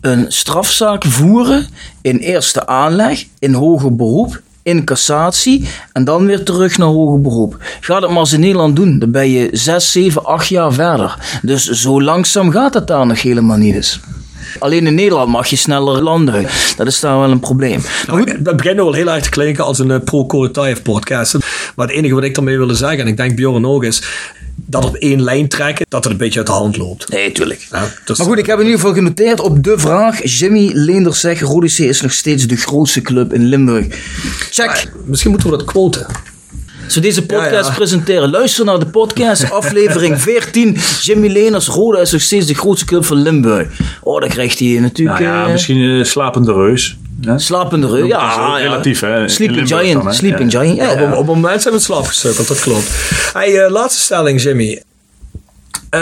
B: een strafzaak voeren. In eerste aanleg, in hoger beroep, in cassatie. En dan weer terug naar hoger beroep. Ga dat maar eens in Nederland doen. Dan ben je 6, 7, 8 jaar verder. Dus zo langzaam gaat het daar nog helemaal niet eens. Alleen in Nederland mag je sneller landen. Dat is daar wel een probleem. Maar goed,
A: Nou, Dat begint nu wel heel erg te klinken als een uh, pro-Kolotaev podcast. Maar het enige wat ik daarmee wilde zeggen, en ik denk Bjorn ook, is dat op één lijn trekken, dat het een beetje uit de hand loopt.
B: Nee, tuurlijk.
A: Ja, dus-
B: Maar goed, ik heb in ieder geval genoteerd op de vraag. Jimmy Leenders zegt, Rode C is nog steeds de grootste club in Limburg. Check.
A: Misschien moeten we dat quoten.
B: Als we deze podcast
A: Ja, ja.
B: presenteren, luister naar de podcast, aflevering 14. Jimmy Leenders, Roda is nog steeds de grootste club van Limburg. Oh, dan krijgt hij natuurlijk...
C: Nou ja,
B: eh,
C: misschien eh, slapende reus.
B: Slapende
C: is
B: Ja, ja.
C: relatief, hè, in
B: Sleeping
C: Limburg
B: Giant.
C: dan, hè?
B: Sleeping
C: Ja.
B: Giant. Ja,
A: Op,
B: ja.
A: op, op een moment zijn we in slaap gesukkeld, dat klopt. Hey, eh, laatste stelling, Jimmy. Eh,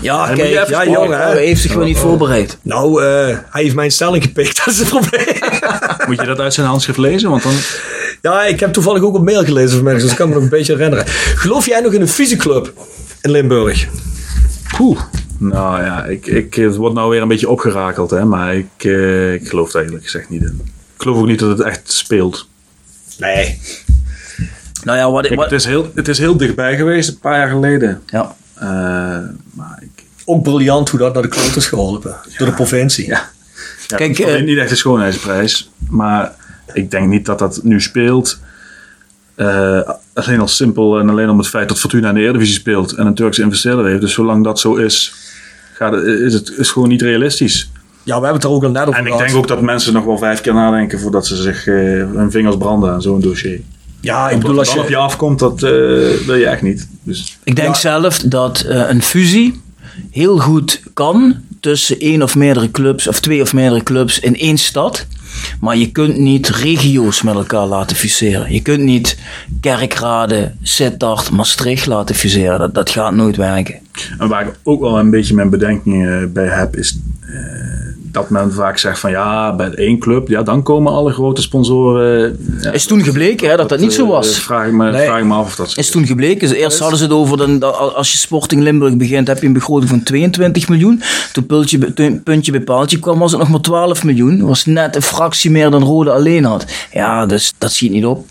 B: Ja, kijk. Ja, jongen, hij heeft zich gewoon niet voorbereid.
A: nou, eh, hij heeft mijn stelling gepikt, dat is het probleem.
C: Moet je dat uit zijn handschrift lezen? Want dan,
A: ja, ik heb toevallig ook een mail gelezen vanmiddag, dus ik kan me nog een beetje herinneren. Geloof jij nog in een fysieclub in Limburg?
C: poeh. Nou ja, ik, ik, het wordt nou weer een beetje opgerakeld, hè, maar ik, eh, ik geloof het eigenlijk gezegd niet in. Ik geloof ook niet dat het echt speelt.
A: Nee.
B: Nou ja, wat...
C: Kijk,
B: wat
C: het, is heel, het is heel dichtbij geweest, een paar jaar geleden.
B: ja.
C: Eh, maar ik,
A: Ook briljant hoe dat naar de kloot is geholpen. Door de provincie.
C: ja. Ja,
B: Kijk, eh,
C: niet echt de schoonheidsprijs, maar ik denk niet dat dat nu speelt. Eh, alleen al simpel en alleen om het feit dat Fortuna in de Eredivisie speelt en een Turkse investeerder heeft. Dus zolang dat zo is, gaat het, is het is gewoon niet realistisch.
A: Ja, we hebben het er ook al net over
C: En ik
A: gehad.
C: denk ook dat mensen nog wel vijf keer nadenken voordat ze zich eh, hun vingers branden aan zo'n dossier.
A: Ja, ik bedoel,
C: er
A: als
C: dan op je
A: je...
C: afkomt, dat eh, wil je echt niet. Dus
B: Ik denk
A: Ja.
B: zelf dat eh, een fusie heel goed kan tussen één of meerdere clubs, of twee of meerdere clubs in één stad. Maar je kunt niet regio's met elkaar laten fuseren. Je kunt niet Kerkrade, Sittard, Maastricht laten fuseren. Dat, gaat nooit werken.
C: En waar ik ook wel een beetje mijn bedenkingen eh, bij heb, is eh, dat men vaak zegt van ja, bij één club, ja, dan komen alle grote sponsoren. ja,
B: Is toen gebleken hè, dat dat niet zo
C: eh,
B: was.
C: Vraag ik, me,
A: Nee.
C: vraag ik me af of dat zo
B: Is toen gebleken. Eerst hadden ze het over, dan, dat als je Sporting Limburg begint, heb je een begroting van 22 miljoen. Toen puntje, toen puntje bij paaltje kwam, was het nog maar 12 miljoen. Dat was net een fractie meer dan Rode alleen had. Ja, dus dat schiet niet op.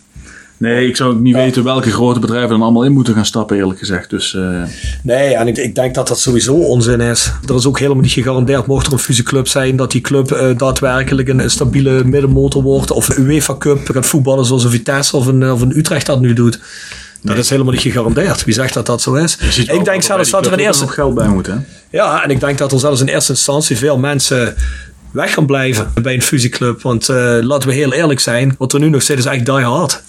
C: Nee, ik zou ook niet weten welke grote bedrijven dan allemaal in moeten gaan stappen, eerlijk gezegd. Dus, eh,
A: Nee, en ik, ik denk dat dat sowieso onzin is. Er is ook helemaal niet gegarandeerd, mocht er een fusieclub zijn, dat die club eh, daadwerkelijk een, een stabiele middenmotor wordt. Of een UEFA Cup gaat voetballen zoals een Vitesse of een, of een Utrecht dat nu doet. Dat is helemaal niet gegarandeerd. Wie zegt dat dat zo is? Ik denk
C: er
A: zelfs dat er in eerste...
C: nog geld bij moet, hè?
A: Ja, en ik denk dat er zelfs in eerste instantie veel mensen weg gaan blijven bij een fusieclub. Want eh, laten we heel eerlijk zijn, wat er nu nog zit is echt die hard.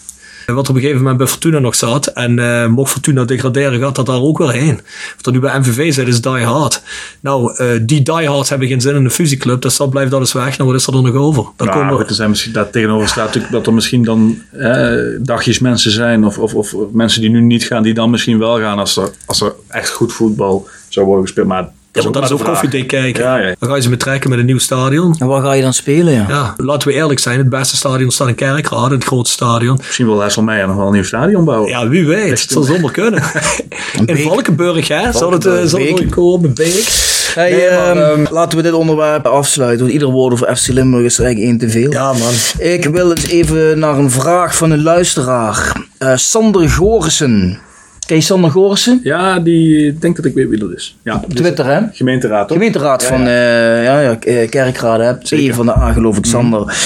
A: Wat op een gegeven moment bij Fortuna nog zat. En eh, mocht Fortuna degraderen, gaat dat daar ook weer heen. Wat er nu bij MVV zit, is die hard. Nou, eh, die die hards hebben geen zin in een fusieclub. Dus dat blijft alles weg. Nou, wat is er dan nog over? Dan
C: Nou,
A: komen
C: er zijn misschien, daar tegenover staat natuurlijk dat er misschien dan eh, dagjes mensen zijn of, of, of mensen die nu niet gaan, die dan misschien wel gaan als er, als er echt goed voetbal zou worden gespeeld. Maar
A: ja, want dat is ook koffiedik kijken.
C: Ja, ja.
A: Dan ga je ze betrekken met een nieuw stadion.
B: En waar ga je dan spelen? Ja?
A: Ja, laten we eerlijk zijn. Het beste stadion staat in Kerkrade, het grote stadion.
C: Misschien wil Hesselmeijer nog wel een nieuw stadion bouwen.
A: Ja, wie weet. Het zal zomaar kunnen. In
B: Beek.
A: Valkenburg, hè? Zal het, eh, zal het
B: Beek.
A: ooit komen? Beek.
B: Hey,
A: Nee, maar,
B: ehm,
A: ehm,
B: laten we dit onderwerp afsluiten, want ieder woord over FC Limburg is er eigenlijk één te veel.
A: Ja, man.
B: Ik wil eens even naar een vraag van een luisteraar. Eh, Sander Gorissen. Ken je Sander Gorissen?
C: Ja, die ik denk dat ik weet wie dat is. Ja,
B: Op Twitter, hè?
C: Gemeenteraad, toch?
B: Gemeenteraad
C: Ja,
B: van eh, ja, ja, eh, Kerkrade, hè? P van de A, geloof ik, Sander.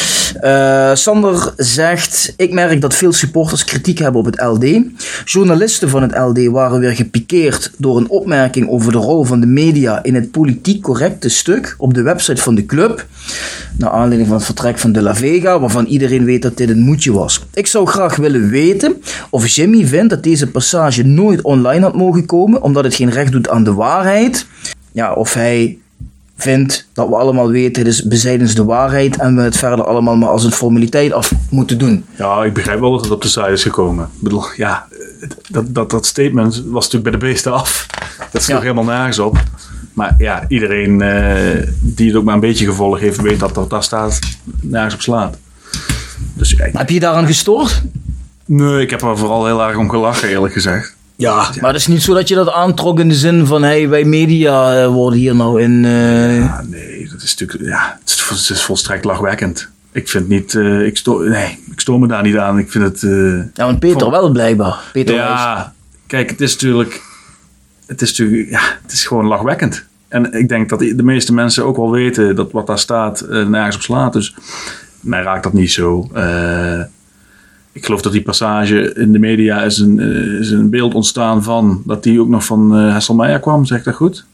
B: Eh, Sander zegt: Ik merk dat veel supporters kritiek hebben op het LD. Journalisten van het LD waren weer gepikeerd door een opmerking over de rol van de media in het politiek correcte stuk op de website van de club. Naar aanleiding van het vertrek van De La Vega, waarvan iedereen weet dat dit een moedje was. Ik zou graag willen weten of Jimmy vindt dat deze passage nooit online had mogen komen, omdat het geen recht doet aan de waarheid. Ja, of hij vindt dat we allemaal weten, het is bezijdens de waarheid en we het verder allemaal maar als een formaliteit af moeten doen.
C: Ja, ik begrijp wel dat het op de site is gekomen. Ik bedoel, ja, dat, dat, dat statement was natuurlijk bij de beesten af. Dat sloeg
B: Ja.
C: helemaal nergens op. Maar ja, iedereen eh, die het ook maar een beetje gevolg heeft, weet dat wat daar staat nergens op slaat. Dus kijk,
B: Heb je je daaraan gestoord?
C: nee, ik heb er vooral heel erg om gelachen, eerlijk gezegd.
A: Ja,
B: Maar het is niet zo dat je dat aantrok in de zin van, hey, wij media eh, worden hier nou in... eh,
C: Ja, nee, dat is natuurlijk, ja, het is, het is volstrekt lachwekkend. Ik vind niet, eh, ik stoor, nee, ik stoor me daar niet aan. Ik vind het,
B: Ja, want Peter wel blijkbaar. Peter Wijs.
C: Ja, kijk, het is natuurlijk. Het is natuurlijk. Ja, het is gewoon lachwekkend. En ik denk dat de meeste mensen ook wel weten dat wat daar staat nergens op slaat. Dus mij raakt dat niet zo. Eh, ik geloof dat die passage in de media is een, eh, is een beeld ontstaan van. dat die ook nog van Hesselmeijer kwam, zeg ik dat goed?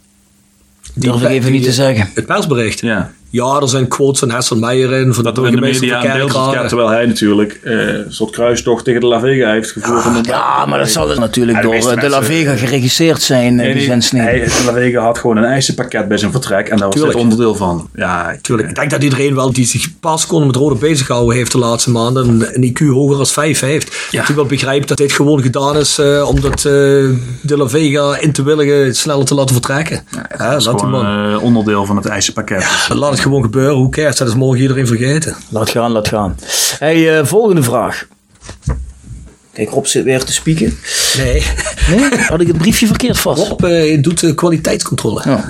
B: Durf ik even niet te zeggen.
A: Het persbericht.
C: Ja.
A: Ja, er zijn quotes van Hesselmeijer in. Van
C: Dat
A: de
C: in de media beeld. Ja, terwijl hij natuurlijk eh, een soort kruistocht tegen de La Vega heeft gevoerd. om de-
B: Ja, maar dat zal natuurlijk
C: Ja, de
B: door eh, De La Vega geregisseerd zijn, eh,
C: Nee,
B: die
C: nee,
B: zinsnede.
C: hij, de La Vega had gewoon een eisenpakket bij zijn vertrek. En daar was dit onderdeel van. Ja, ik-
A: Tuurlijk. Ik denk dat iedereen wel die zich een paar seconden met rode bezig gehouden heeft de laatste maanden. Een, IQ hoger dan 5 heeft.
C: Ja.
A: Die wel begrijpt dat dit gewoon gedaan is eh, omdat eh, de La Vega in te willigen sneller te laten vertrekken. Ja,
C: Dat is gewoon
A: man.
C: onderdeel van het eisenpakket.
A: Laat het gewoon gebeuren. Hoe cares? Dat is morgen iedereen vergeten.
B: Laat gaan, laat gaan. Hey, eh, volgende vraag. Kijk, Rob zit weer te spieken.
A: Nee.
B: Nee? Had ik het briefje verkeerd vast?
A: Rob eh, doet de kwaliteitscontrole.
B: Ja.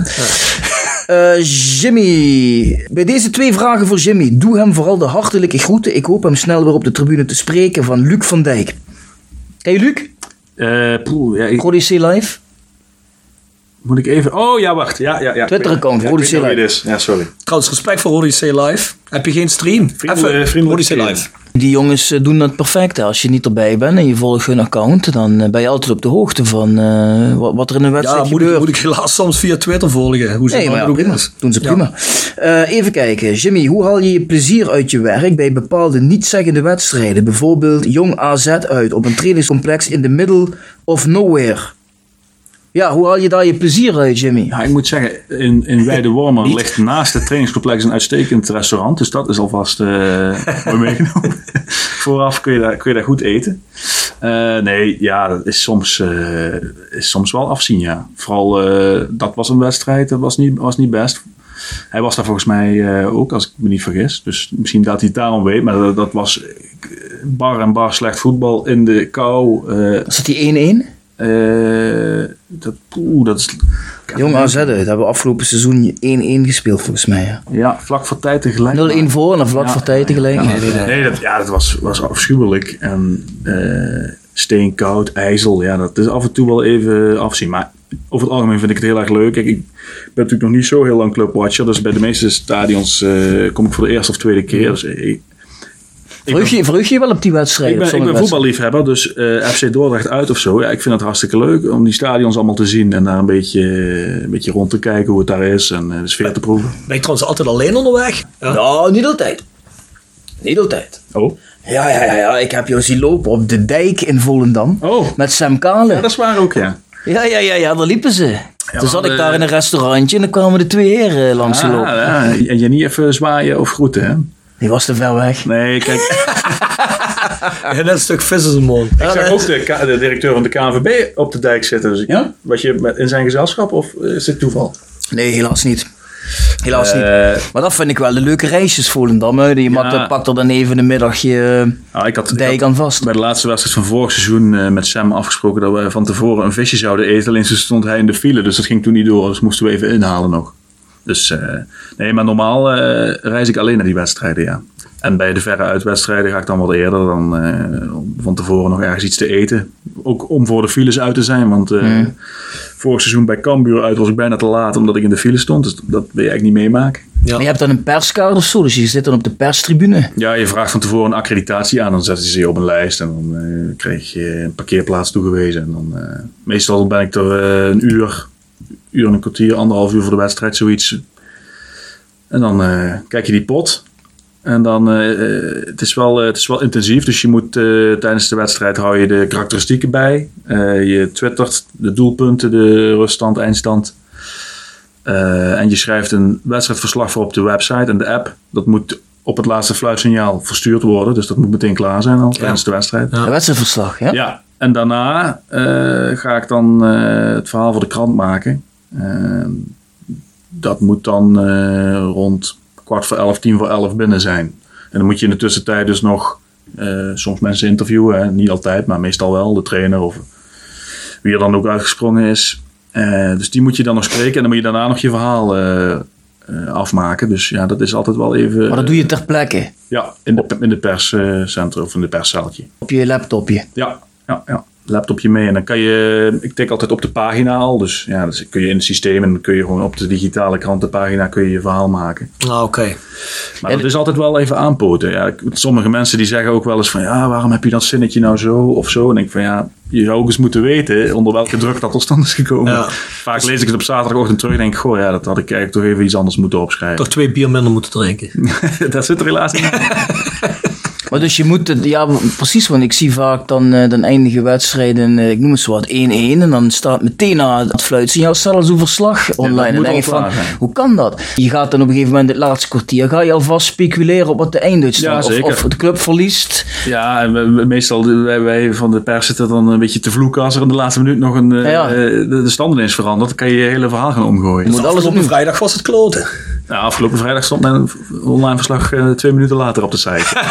B: Eh, Jimmy. Bij deze twee vragen voor Jimmy. Doe hem vooral de hartelijke groeten. Ik hoop hem snel weer op de tribune te spreken van Luc van Dijk. Je Luc?
C: Eh, poeh, ja, ik,
B: Codice Live?
C: Moet ik even... Oh ja, wacht. Ja, ja, ja.
B: Twitter-account,
C: Ja, ik wie
B: Live.
C: Ja, sorry.
A: Trouwens, respect voor Odyssey Live. Heb je geen stream?
C: Vriendelijk-
A: Even Odyssey
C: stream.
A: Live.
B: Die jongens eh, doen dat perfect. hè. Als je niet erbij bent en je volgt hun account, dan eh, ben je altijd op de hoogte van eh, wat, wat er in een
A: Ja,
B: wedstrijd
A: moet ik,
B: gebeurt.
A: moet ik helaas soms via Twitter volgen. Hoe ze
B: Nee, maar ja,
A: ook
B: prima.
A: is.
B: Doen ze
A: Ja.
B: prima. Eh, even kijken. Jimmy, hoe haal je je plezier uit je werk bij bepaalde niet-zeggende wedstrijden? Bijvoorbeeld Jong AZ uit op een trainingscomplex in the middle of nowhere. Ja, hoe haal je daar je plezier uit, Jimmy?
C: Ja, ik moet zeggen, in, in Weide-Wormer ligt naast het trainingscomplex een uitstekend restaurant. Dus dat is alvast eh meegenomen. Vooraf kun je, daar, kun je daar goed eten. Eh, nee, ja, dat is soms, eh, is soms wel afzien, ja. Vooral, eh, dat was een wedstrijd, dat was niet, was niet best. Hij was daar volgens mij eh, ook, als ik me niet vergis. Dus misschien dat hij het daarom weet. Maar dat, dat was eh, bar en bar slecht voetbal in de kou. eh,
B: Zat die 1-1?
C: Eh, dat, poeh, dat is...
B: Jong AZ uit. Hebben we afgelopen seizoen 1-1 gespeeld volgens mij. hè.
C: Ja, vlak voor tijd tegelijk.
B: 0-1 voor en dan vlak
C: Ja.
B: voor tijd tegelijk.
C: Ja,
B: Nee,
C: dat, ja, dat was, was afschuwelijk. En eh steenkoud, ijzel, ja, dat is af en toe wel even afzien. Maar over het algemeen vind ik het heel erg leuk. Kijk, ik ben natuurlijk nog niet zo heel lang clubwatcher. Dus bij de meeste stadions eh, kom ik voor de eerste of tweede keer. Dus ik
B: Verheug je, verheug je je wel op die wedstrijd?
C: ik ben, ik ben voetballiefhebber, dus eh, FC Dordrecht uit of zo. Ja, ik vind het hartstikke leuk om die stadions allemaal te zien en daar een beetje, een beetje rond te kijken hoe het daar is en eh, de sfeer te proeven.
A: Ben je trouwens altijd alleen onderweg? Ja.
B: Nou, niet altijd. Niet altijd.
C: Oh,
B: Ja, ja, ja, ja. Ik heb jou zien lopen op de dijk in Volendam.
C: oh.
B: Met Sam Kale.
C: Ja, dat is waar ook, ja.
B: Ja, ja, ja, ja, daar liepen ze. Toen zat ik
C: eh,
B: daar in een restaurantje en dan kwamen de twee heren langs
C: Ah,
B: gelopen.
C: ja. En je niet even zwaaien of groeten, hè?
B: Die was te ver weg.
C: Nee, kijk,
A: Ja, net een stuk vis
C: ik zag ook de, directeur van de KNVB op de dijk zitten. Dus ik,
B: Ja?
C: Was je met, in zijn gezelschap of is het toeval?
B: Nee, helaas niet. Helaas niet.
C: Eh,
B: Maar dat vind ik wel de leuke reisjes Volendam. Hè. Je
C: Ja.
B: maakt- pakt er dan even een middagje eh,
C: nou, ik had, ik
B: dijk
C: had
B: aan vast.
C: bij de laatste wedstrijd van vorig seizoen eh, met Sam afgesproken dat we van tevoren een visje zouden eten. Alleen zo stond hij in de file, dus dat ging toen niet door. Dus moesten we even inhalen nog. Dus eh, nee, maar normaal eh, reis ik alleen naar die wedstrijden, ja. En bij de verre uitwedstrijden ga ik dan wat eerder dan eh, om van tevoren nog ergens iets te eten. Ook om voor de files uit te zijn, want eh, vorig seizoen bij Cambuur uit was ik bijna te laat omdat ik in de file stond. Dus dat wil je eigenlijk niet meemaken.
B: Maar je hebt dan een perskaart of zo, dus je zit dan op de perstribune.
C: Ja, je vraagt van tevoren een accreditatie aan. Dan zetten ze je op een lijst en dan eh, krijg je een parkeerplaats toegewezen. En dan, eh, meestal ben ik er een uur, uur en een kwartier, anderhalf uur voor de wedstrijd, zoiets. En dan eh, kijk je die pot. En dan, eh, eh, het, is wel, eh, het is wel intensief, dus je moet tijdens de wedstrijd hou je de karakteristieken bij. Eh, je twittert de doelpunten, de ruststand, eindstand. Eh, en je schrijft een wedstrijdverslag voor op de website en de app. Dat moet op het laatste fluitsignaal verstuurd worden. Dus dat moet meteen klaar zijn al tijdens de wedstrijd.
A: Ja.
B: Een wedstrijdverslag, ja?
C: Ja, en daarna eh, ga ik dan eh, het verhaal voor de krant maken. Eh, dat moet dan eh, rond kwart voor elf, tien voor elf binnen zijn. En dan moet je in de tussentijd dus nog eh, soms mensen interviewen. Hè? Niet altijd, maar meestal wel. De trainer of wie er dan ook uitgesprongen is. Eh, dus die moet je dan nog spreken. En dan moet je daarna nog je verhaal afmaken. Dus ja, dat is altijd wel even...
B: Maar dat doe je ter plekke,
C: Ja, in de, in de perscentrum of in de perszaaltje.
B: op je laptopje.
C: Ja, ja, ja. Laptopje mee en dan kan je, ik tik altijd op de pagina al, dus ja, dus kun je in het systeem en dan kun je gewoon op de digitale krantenpagina kun je je verhaal maken.
A: Ah, oké.
C: Maar dat is altijd wel even aanpoten. Ja, sommige mensen die zeggen ook wel eens van ja, waarom heb je dat zinnetje nou zo of zo? En ik van ja, je zou ook eens moeten weten onder welke druk dat tot stand is gekomen.
A: Ja.
C: Vaak lees ik het op zaterdagochtend terug en denk ik, goh ja, dat had ik eigenlijk toch even iets anders moeten opschrijven.
A: Toch twee bier minder moeten drinken.
C: dat zit er helaas niet in.
B: Maar dus je moet het, ja precies, want ik zie vaak dan, eh, dan eindigen wedstrijden, eh, ik noem het zo wat, 1-1. En dan staat meteen na het fluitsignaal zelfs een verslag online. en dan denk
C: al
B: van, hoe kan dat? Je gaat dan op een gegeven moment het laatste kwartier, ga je alvast speculeren op wat de einduitslag
C: Ja,
B: of,
C: zeker.
B: of de club verliest.
C: Ja, en we- we- meestal de- wij, wij van de pers zitten dan een beetje te vloeken als er in de laatste minuut nog een, eh,
B: Ja.
C: eh, de, de stand ineens verandert. Dan kan je je hele verhaal gaan omgooien.
B: Je moet alles
A: Afgelopen
B: opnieuw.
A: vrijdag was het kloten.
C: Nou, afgelopen vrijdag stond mijn online verslag eh, twee minuten later op de site.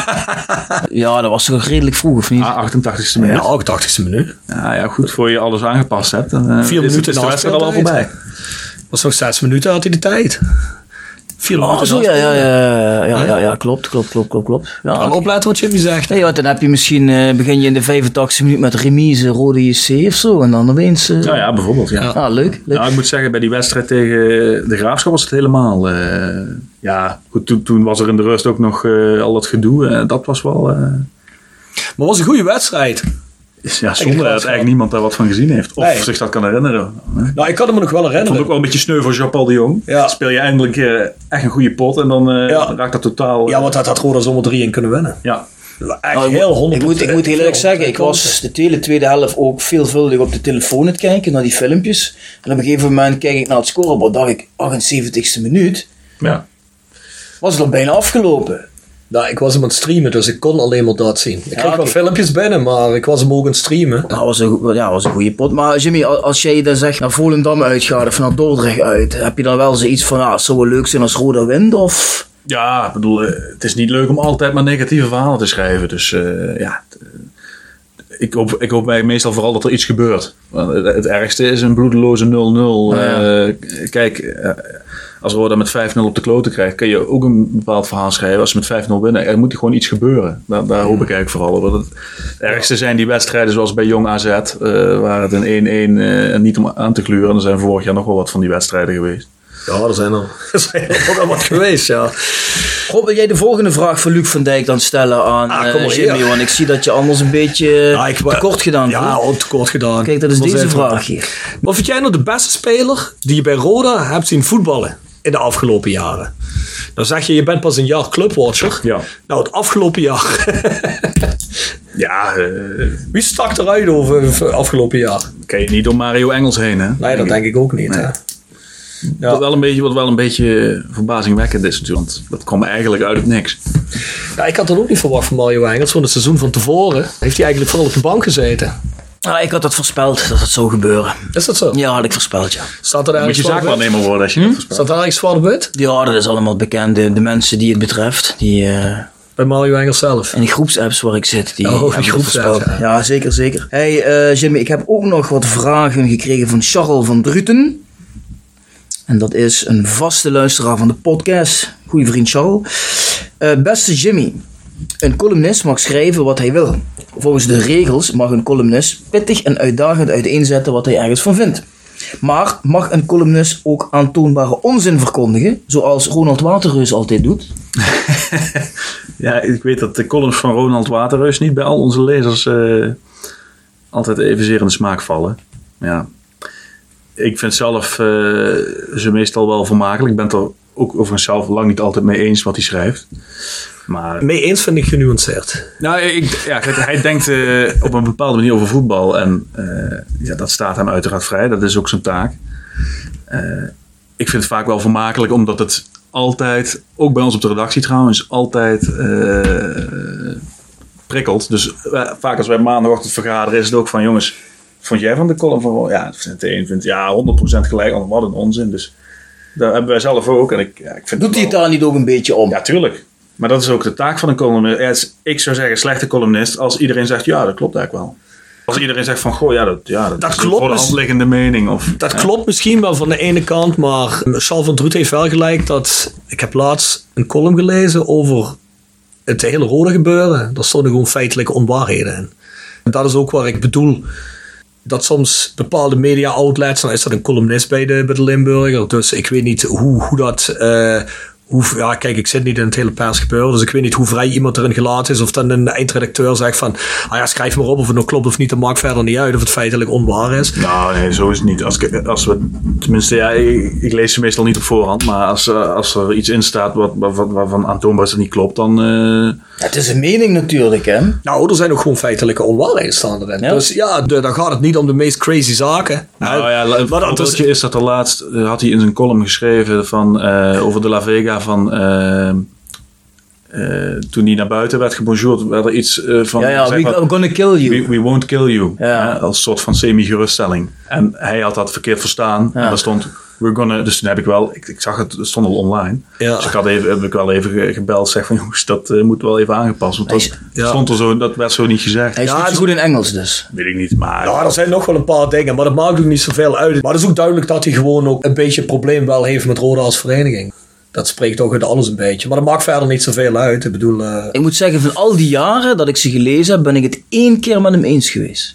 B: Ja, dat was toch redelijk vroeg, of niet?
C: Ah, 88ste
A: Ja,
C: minuut.
A: ook 80ste minuut.
C: Ja, ja, goed, voor je alles aangepast hebt. Dan, eh,
A: Vier
C: is,
A: minuten
C: is de wedstrijd al voorbij.
A: was nog zes minuten had hij de tijd.
B: Oh, zo,
A: na
B: ja, ja, ja, ja, ja, ja, klopt, klopt, klopt, klopt, klopt. Ja,
A: opletten wat Jimmy zegt.
B: Nee, want dan heb je misschien, eh, begin je in de 85 minuut met remise, rode JC of zo. En dan opeens, eh,
C: Nou ja, bijvoorbeeld. Ja.
B: ah, leuk, leuk.
C: Nou, ik moet zeggen, bij die wedstrijd tegen de Graafschap was het helemaal... eh, ja, goed, toen, toen was er in de rust ook nog eh, al dat gedoe. dat was wel... eh,
A: Maar het was een goede wedstrijd.
C: Is- ja,
A: Ik
C: zonder dat eigenlijk niemand daar wat van gezien heeft. Of
A: Nee.
C: zich dat kan herinneren. Ik
A: Nou, ik kan me nog wel
C: vond het
A: herinneren.
C: ook wel een beetje sneu voor Jean-Paul de Jong.
A: Ja.
C: Speel je eindelijk eh, echt een goede pot en dan eh,
A: Ja.
C: raakt dat totaal...
A: Ja, want dat had Roda zomaar 3 in kunnen winnen.
C: ja.
A: Echt
B: Nou, ik,
A: heel
B: moet-
A: 100
B: ik, moet, ik moet heel eerlijk zeggen, ik was de tweede, tweede helft ook veelvuldig op de telefoon aan het kijken naar die filmpjes. En op een gegeven moment kijk ik naar het scorebord, dacht ik, 78ste minuut,
C: ja.
B: was het al bijna afgelopen.
A: Nou, ik was hem aan het streamen, dus ik kon alleen maar dat zien. Ik kreeg wel filmpjes binnen, maar ik was hem ook aan het streamen.
B: Dat was een, ja, was een goede pot. Maar Jimmy, al- als jij dan zegt naar Volendam uitgaat of naar Dordrecht uit, heb je dan wel zoiets van, ah, het zou wel leuk zijn als Roda wint? Of...
C: Ja, ik bedoel, eh, het is niet leuk om altijd maar negatieve verhalen te schrijven. Dus eh, ja, eh, ik, hoop, ik hoop bij meestal vooral dat er iets gebeurt. Want Het, het ergste is een bloedeloze 0-0.
B: ja.
C: Eh, k- kijk, eh, als Roda met 5-0 op de kloten krijgt, kun je ook een bepaald verhaal schrijven. Als ze met 5-0 winnen, er moet gewoon iets gebeuren. Daar, daar hoop ik eigenlijk vooral op. Want Het, ergste zijn die wedstrijden zoals bij Jong AZ, eh, waar het een 1-1 eh, en niet om aan te gluren. Er zijn vorig jaar nog wel wat van die wedstrijden geweest.
A: Ja, er zijn er, er zijn er wel wat geweest, ja.
B: Rob, wil jij de volgende vraag voor Luc van Dijk dan stellen aan
A: Ah,
B: eh,
A: kom maar
B: Jimmy?
A: hier.
B: Want ik zie dat je anders een beetje
A: Ja, ik-
B: tekort gedaan
A: Ja,
B: voelt.
A: oh, tekort gedaan.
B: Kijk, dat is deze vraag hier.
A: Wat vind jij nou de beste speler die je bij Roda hebt zien voetballen in de afgelopen jaren? Dan zeg je, je bent pas een jaar clubwatcher.
C: Ja.
A: Nou, het afgelopen jaar.
C: Ja, eh
A: Wie stak eruit over het afgelopen jaar?
C: kan je niet door Mario Engels heen, hè?
A: Nee, dat denk ik ook niet.
C: Nee.
A: Hè?
C: Wat, wel een beetje, wat wel een beetje verbazingwekkend is natuurlijk. Want dat kwam eigenlijk uit het niks.
A: Ja, ik had dat ook niet verwacht van Mario Engels. Want het seizoen van tevoren heeft hij eigenlijk vooral op de bank gezeten.
B: Ah, ik had dat voorspeld dat het zou gebeuren.
A: Is dat zo?
B: Ja, had ik voorspeld, ja.
A: Staat er
C: Moet je zaakwaarnemer worden als je niet voorspelt.
A: Staat er ergens zwart op wit?
B: Ja, dat is allemaal bekend. De, de mensen die het betreft, die eh,
A: Bij Mario Engels zelf.
B: in die groepsapps waar ik zit, die
A: Oh, die
B: hebben het
A: groepsapps,
B: voorspeld.
A: ja.
B: Ja, zeker, zeker. Hey eh, Jimmy, ik heb ook nog wat vragen gekregen van Charles van Druten. En dat is een vaste luisteraar van de podcast. Goeie vriend Charles. Eh, beste Jimmy, een columnist mag schrijven wat hij wil. Volgens de regels mag een columnist pittig en uitdagend uiteenzetten wat hij ergens van vindt. Maar mag een columnist ook aantoonbare onzin verkondigen, zoals Ronald Waterreus altijd doet?
C: Ja, ik weet dat de columns van Ronald Waterreus niet bij al onze lezers eh, altijd evenzeer in de smaak vallen. Ja. Ik vind zelf eh, ze meestal wel vermakelijk. Ik ben het er ook overigens zelf lang niet altijd mee eens wat hij schrijft. Maar
A: Mee eens vind ik genuanceerd.
C: nou, ik, ja, hij denkt eh, op een bepaalde manier over voetbal. En eh, ja, dat staat hem uiteraard vrij. Dat is ook zijn taak. Eh, ik vind het vaak wel vermakelijk, omdat het altijd, ook bij ons op de redactie trouwens, altijd eh, prikkelt. Dus vaak als wij maandagochtend vergaderen, is het ook van: jongens, vond jij van de column van? Ja, de een vindt ja 100% gelijk, ander wat een onzin. Dus dat hebben wij zelf ook. En ik, ja, ik vind
B: Doet hij het daar niet ook een beetje om?
C: ja, tuurlijk. Maar dat is ook de taak van een columnist. Ik zou zeggen, slechte columnist, als iedereen zegt, ja, dat klopt eigenlijk wel. Als iedereen zegt van, goh, ja, dat, ja, dat,
A: Dat
C: is een
A: klopt,
C: voor de mening. Of,
A: Dat klopt misschien wel van de ene kant, maar Charles van Droet heeft wel gelijk dat ik heb laatst een column gelezen over het hele rode gebeuren. Daar stonden gewoon feitelijke onwaarheden in. En dat is ook waar ik bedoel dat soms bepaalde media outlets, dan is dat een columnist bij de, bij de Limburger. Dus ik weet niet hoe, hoe dat. eh, hoe, ja, kijk, ik zit niet in het hele persgebeuren, dus ik weet niet hoe vrij iemand erin gelaten is. Of dan een eindredacteur zegt van, ah ja, schrijf maar op of het nou klopt of niet, dat maakt verder niet uit of het feitelijk onwaar is.
C: Nou, nee, zo is het niet. Als, ik- als we, tenminste, ja, ik, ik lees ze meestal niet op voorhand. Maar als, eh, als er iets in staat wat, waarvan, waarvan aantoonbaar is dat niet klopt, dan... eh,
B: Het is een mening natuurlijk, hè?
A: Nou, er zijn ook gewoon feitelijke onwaarheden staan erin.
B: Ja?
A: Dus ja, de, dan gaat het niet om de meest crazy zaken.
C: Nou ja, een
A: maar dat is,
C: dat er laatst eh, had hij in zijn column geschreven van, eh, over de La Vega van eh, eh, toen hij naar buiten werd gebonjourd, werd er iets eh, van
B: Ja, ja, we, I'm gonna kill you.
C: we, we won't kill you.
B: Ja.
C: hè, als soort van semi-geruststelling. En hij had dat verkeerd verstaan.
B: Ja.
C: En daar stond, we're gonna, dus toen heb ik wel, ik, ik zag het, het stond al online.
A: Ja.
C: Dus ik had even, heb ik wel even ge- gebeld, zeg van jongens, dat eh, moet wel even aangepast. Want dat stond er zo, dat werd zo niet gezegd.
B: Hij is
A: Ja,
B: niet goed in Engels dus.
C: Weet ik niet, maar...
A: ja, er zijn nog wel een paar dingen, maar dat maakt ook niet zoveel uit. Maar het is ook duidelijk dat hij gewoon ook een beetje een probleem wel heeft met Roda als vereniging. Dat spreekt toch uit alles een beetje. Maar dat maakt verder niet zoveel uit. Ik bedoel, eh,
B: Ik moet zeggen, van al die jaren dat ik ze gelezen heb, ben ik het één keer met hem eens geweest.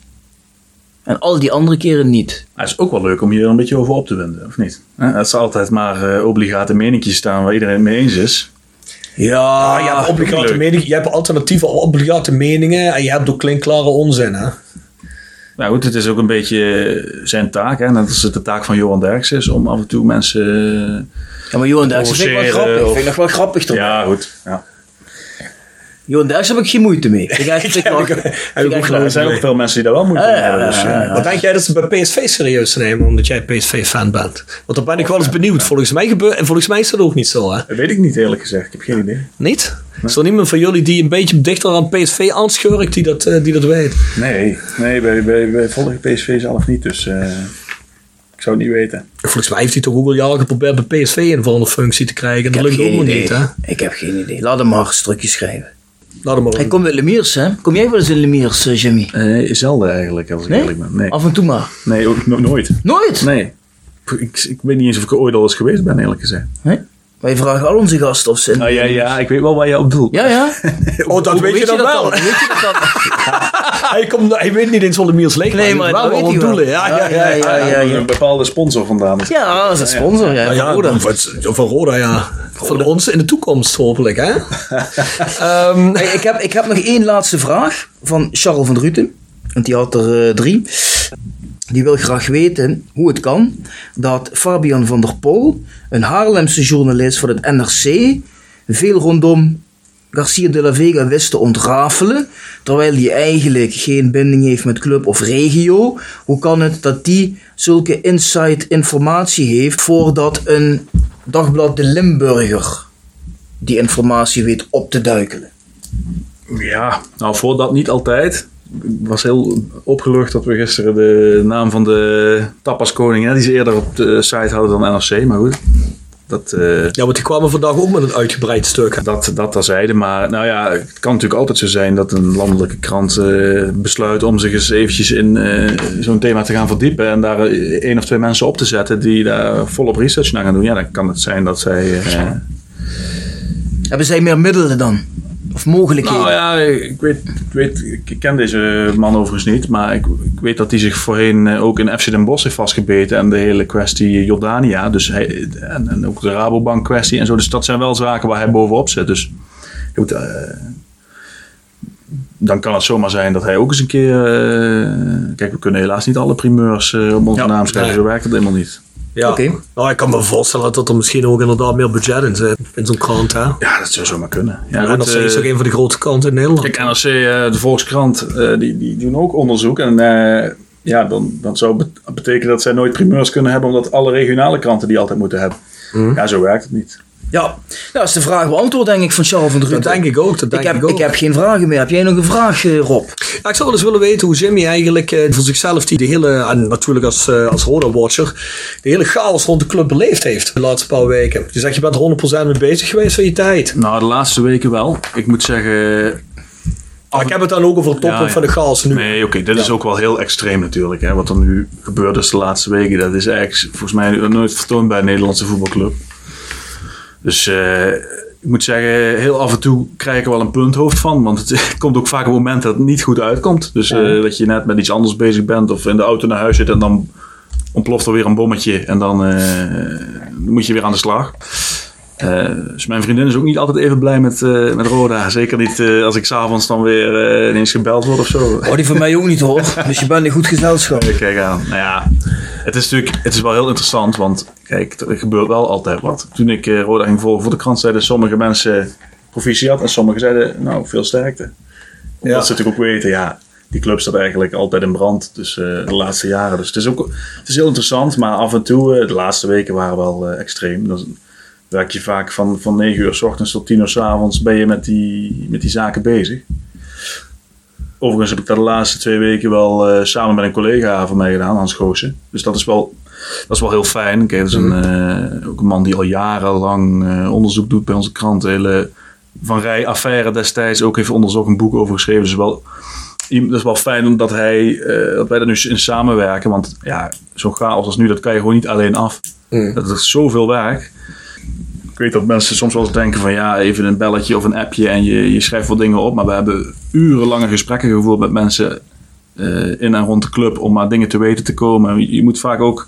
B: En al die andere keren niet.
C: Het is ook wel leuk om je er een beetje over op te winden, of niet? Hè, Het is altijd maar eh, obligate meningjes staan waar iedereen het mee eens is.
B: Ja,
A: ja, je, hebt obligate meningen, je hebt alternatieve obligate meningen en je hebt ook klinkklare onzin. Hè?
C: Nou goed, het is ook een beetje zijn taak. Hè? Dat is het de taak van Johan Derks is om af en toe mensen...
B: Ja, maar Johan Derksen vind ik wel grappig.
C: of-
B: Vind ik nog wel grappig toch?
C: ja, goed. Ja.
B: Johan Derksen heb ik geen moeite mee. Ik ik
A: Heb heb ook.
C: Er zijn ook veel mensen die daar wel moeite mee
B: ja,
C: hebben. Dus,
B: ja,
C: eh,
B: ja.
A: Wat denk jij dat ze bij PSV serieus nemen, omdat jij PSV-fan bent? Want daar ben ik wel eens benieuwd. Volgens mij, gebeur, en volgens mij is dat ook niet zo, hè?
C: Dat weet ik niet eerlijk gezegd. Ik heb geen idee.
A: Niet? Is er niemand van jullie die een beetje dichter aan PSV aanschurkt die dat, eh, die dat weet?
C: Nee, nee bij, bij, bij volgen PSV zelf niet. Dus eh, ik zou het niet weten.
A: Volgens mij heeft hij toch ook al jaren geprobeerd bij PSV een volgende functie te krijgen. En
B: Ik
A: dat
B: heb
A: lukt ook
B: geen
A: nog
B: idee.
A: niet, hè?
B: Ik heb geen idee. Laat hem maar een stukje schrijven.
A: Laat hem maar
B: Hij
A: in.
B: komt uit Lemiers, hè? Kom jij wel eens in Lemiers, eh, Jimmy?
C: Eh, zelden eigenlijk, als ik
B: Nee?
C: eerlijk ben. Nee,
B: Af en toe maar.
C: nee ook no- nooit.
B: Nooit?
C: Nee. Ik, ik weet niet eens of ik er ooit al eens geweest ben, eerlijk gezegd.
B: Nee? Wij vragen al onze gasten of ze in
C: ja, ja, ik weet wel waar je op doelt.
B: Ja, ja.
A: Oh, dat weet je dan
B: dat
A: wel.
B: Hoe weet je dat dan?
A: Hij, komt, hij weet niet eens wat de Miers leeg
B: Nee, maar dat weet
A: doelen. Ja, ja, ja. ja,
B: ja, ja, ja.
C: Een bepaalde sponsor vandaan. is.
B: Ja, dat is een sponsor. Ja,
A: Nou ja,
B: Roda.
A: van, van Roda, ja. Van ons in de toekomst, hopelijk, hè? Ehm,
B: Hey, ik, heb, ik heb nog één laatste vraag van Charles van Druten. Want die had er eh, drie. Die wil graag weten hoe het kan dat Fabian van der Pol, een Haarlemse journalist van het NRC, veel rondom Garcia de la Vega wist te ontrafelen, terwijl hij eigenlijk geen binding heeft met club of regio. Hoe kan het dat die zulke inside informatie heeft voordat een dagblad De Limburger die informatie weet op te duikelen?
C: Ja, nou voor dat niet altijd. Ik was heel opgelucht dat we gisteren de naam van de tapaskoning, hè, die ze eerder op de site hadden dan NRC, maar goed. Dat, eh,
A: ja, want die kwamen vandaag ook met een uitgebreid stuk.
C: dat, dat terzijde. Maar nou ja, het kan natuurlijk altijd zo zijn dat een landelijke krant eh, besluit om zich eens eventjes in eh, zo'n thema te gaan verdiepen. En daar één of twee mensen op te zetten die daar volop research naar gaan doen. Ja, dan kan het zijn dat zij...
B: Hebben zij meer middelen dan? Of mogelijkheden?
C: Nou ja, ik weet, ik weet, ik ken deze man overigens niet, maar ik, ik weet dat hij zich voorheen eh, ook in FC Den Bosch heeft vastgebeten en de hele kwestie Jordania, dus hij, en, en ook de Rabobank kwestie en zo. Dus dat zijn wel zaken waar hij bovenop zit. Dus goed, eh, dan kan het zomaar zijn dat hij ook eens een keer. eh, kijk, we kunnen helaas niet alle primeurs eh, op onze
A: Ja,
C: naam schrijven, zo werkt het helemaal niet.
A: Ja.
B: Oké.
A: Nou, ik kan me voorstellen dat er misschien ook inderdaad meer budget in zit. In zo'n krant, hè?
C: Ja, dat zou zomaar kunnen. Ja,
A: Ja,
C: goed,
A: NRC is
C: eh,
A: ook een van de grootste kranten in Nederland.
C: Kijk, NRC, eh, de Volkskrant, eh, die, die doen ook onderzoek. En eh, ja, dan, dan zou het betekenen dat zij nooit primeurs kunnen hebben, omdat alle regionale kranten die altijd moeten hebben. Ja, zo werkt het niet.
B: Ja, nou, dat is de vraag beantwoord denk ik van Charles van der
A: dat
B: Rutten.
A: denk ik ook. Dat denk
B: ik, heb,
A: ik ook.
B: ik heb geen vragen meer. Heb jij nog een vraag, eh, Rob?
A: Ja, ik zou wel eens willen weten hoe Jimmy eigenlijk eh, voor zichzelf die de hele, en natuurlijk als, eh, als Roda-watcher, de hele chaos rond de club beleefd heeft de laatste paar weken. Je zegt je bent er 100% mee bezig geweest van je tijd.
C: Nou, de laatste weken wel. Ik moet zeggen,
A: Maar ik heb het dan ook over het toppunt
C: Ja, ja.
A: van de chaos nu.
C: Nee, oké, dit is ook wel heel extreem natuurlijk. Hè. Wat er nu gebeurd is de laatste weken, dat is eigenlijk volgens mij nooit vertoond bij een Nederlandse voetbalclub. Dus eh, ik moet zeggen, heel af en toe krijg ik er wel een punthoofd van. Want het komt ook vaak op momenten dat het niet goed uitkomt. Dus eh, dat je net met iets anders bezig bent of in de auto naar huis zit en dan ontploft er weer een bommetje en dan eh, moet je weer aan de slag. Eh, dus mijn vriendin is ook niet altijd even blij met, eh, met Roda. Zeker niet eh, als ik s'avonds dan weer ineens gebeld word of zo.
B: Oh, die van mij ook niet hoor. Dus je bent in goed gezelschap.
C: Kijk aan. Nou ja, het is natuurlijk het is wel heel interessant, want kijk, er gebeurt wel altijd wat. Toen ik Roda ging volgen voor de krant, zeiden sommige mensen proficiat en sommigen zeiden, nou, veel sterkte. Omdat
A: Ja.
C: ze natuurlijk ook weten, ja, die club staat eigenlijk altijd in brand, dus de laatste jaren. Dus het is ook het is heel interessant, maar af en toe, de laatste weken waren wel extreem. Dan werk je vaak van, van 9 uur s ochtends tot 10 uur s avonds ben je met die, met die zaken bezig. Overigens heb ik dat de laatste twee weken wel eh, samen met een collega van mij gedaan, Hans Goossen. Dus dat is wel, dat is wel heel fijn. Kijk, dat is een, eh, ook een man die al jarenlang eh, onderzoek doet bij onze krant. Hele Van Rij affaire destijds ook heeft onderzocht, een boek over geschreven. Dus wel, dat is wel fijn omdat hij, dat wij er nu in samenwerken. Want ja, zo'n chaos als nu, dat kan je gewoon niet alleen af. Dat is zoveel werk. Ik weet dat mensen soms wel eens denken van ja, even een belletje of een appje en je, je schrijft wat dingen op. Maar we hebben urenlange gesprekken gevoerd met mensen eh, in en rond de club om maar dingen te weten te komen. Je, moet vaak ook,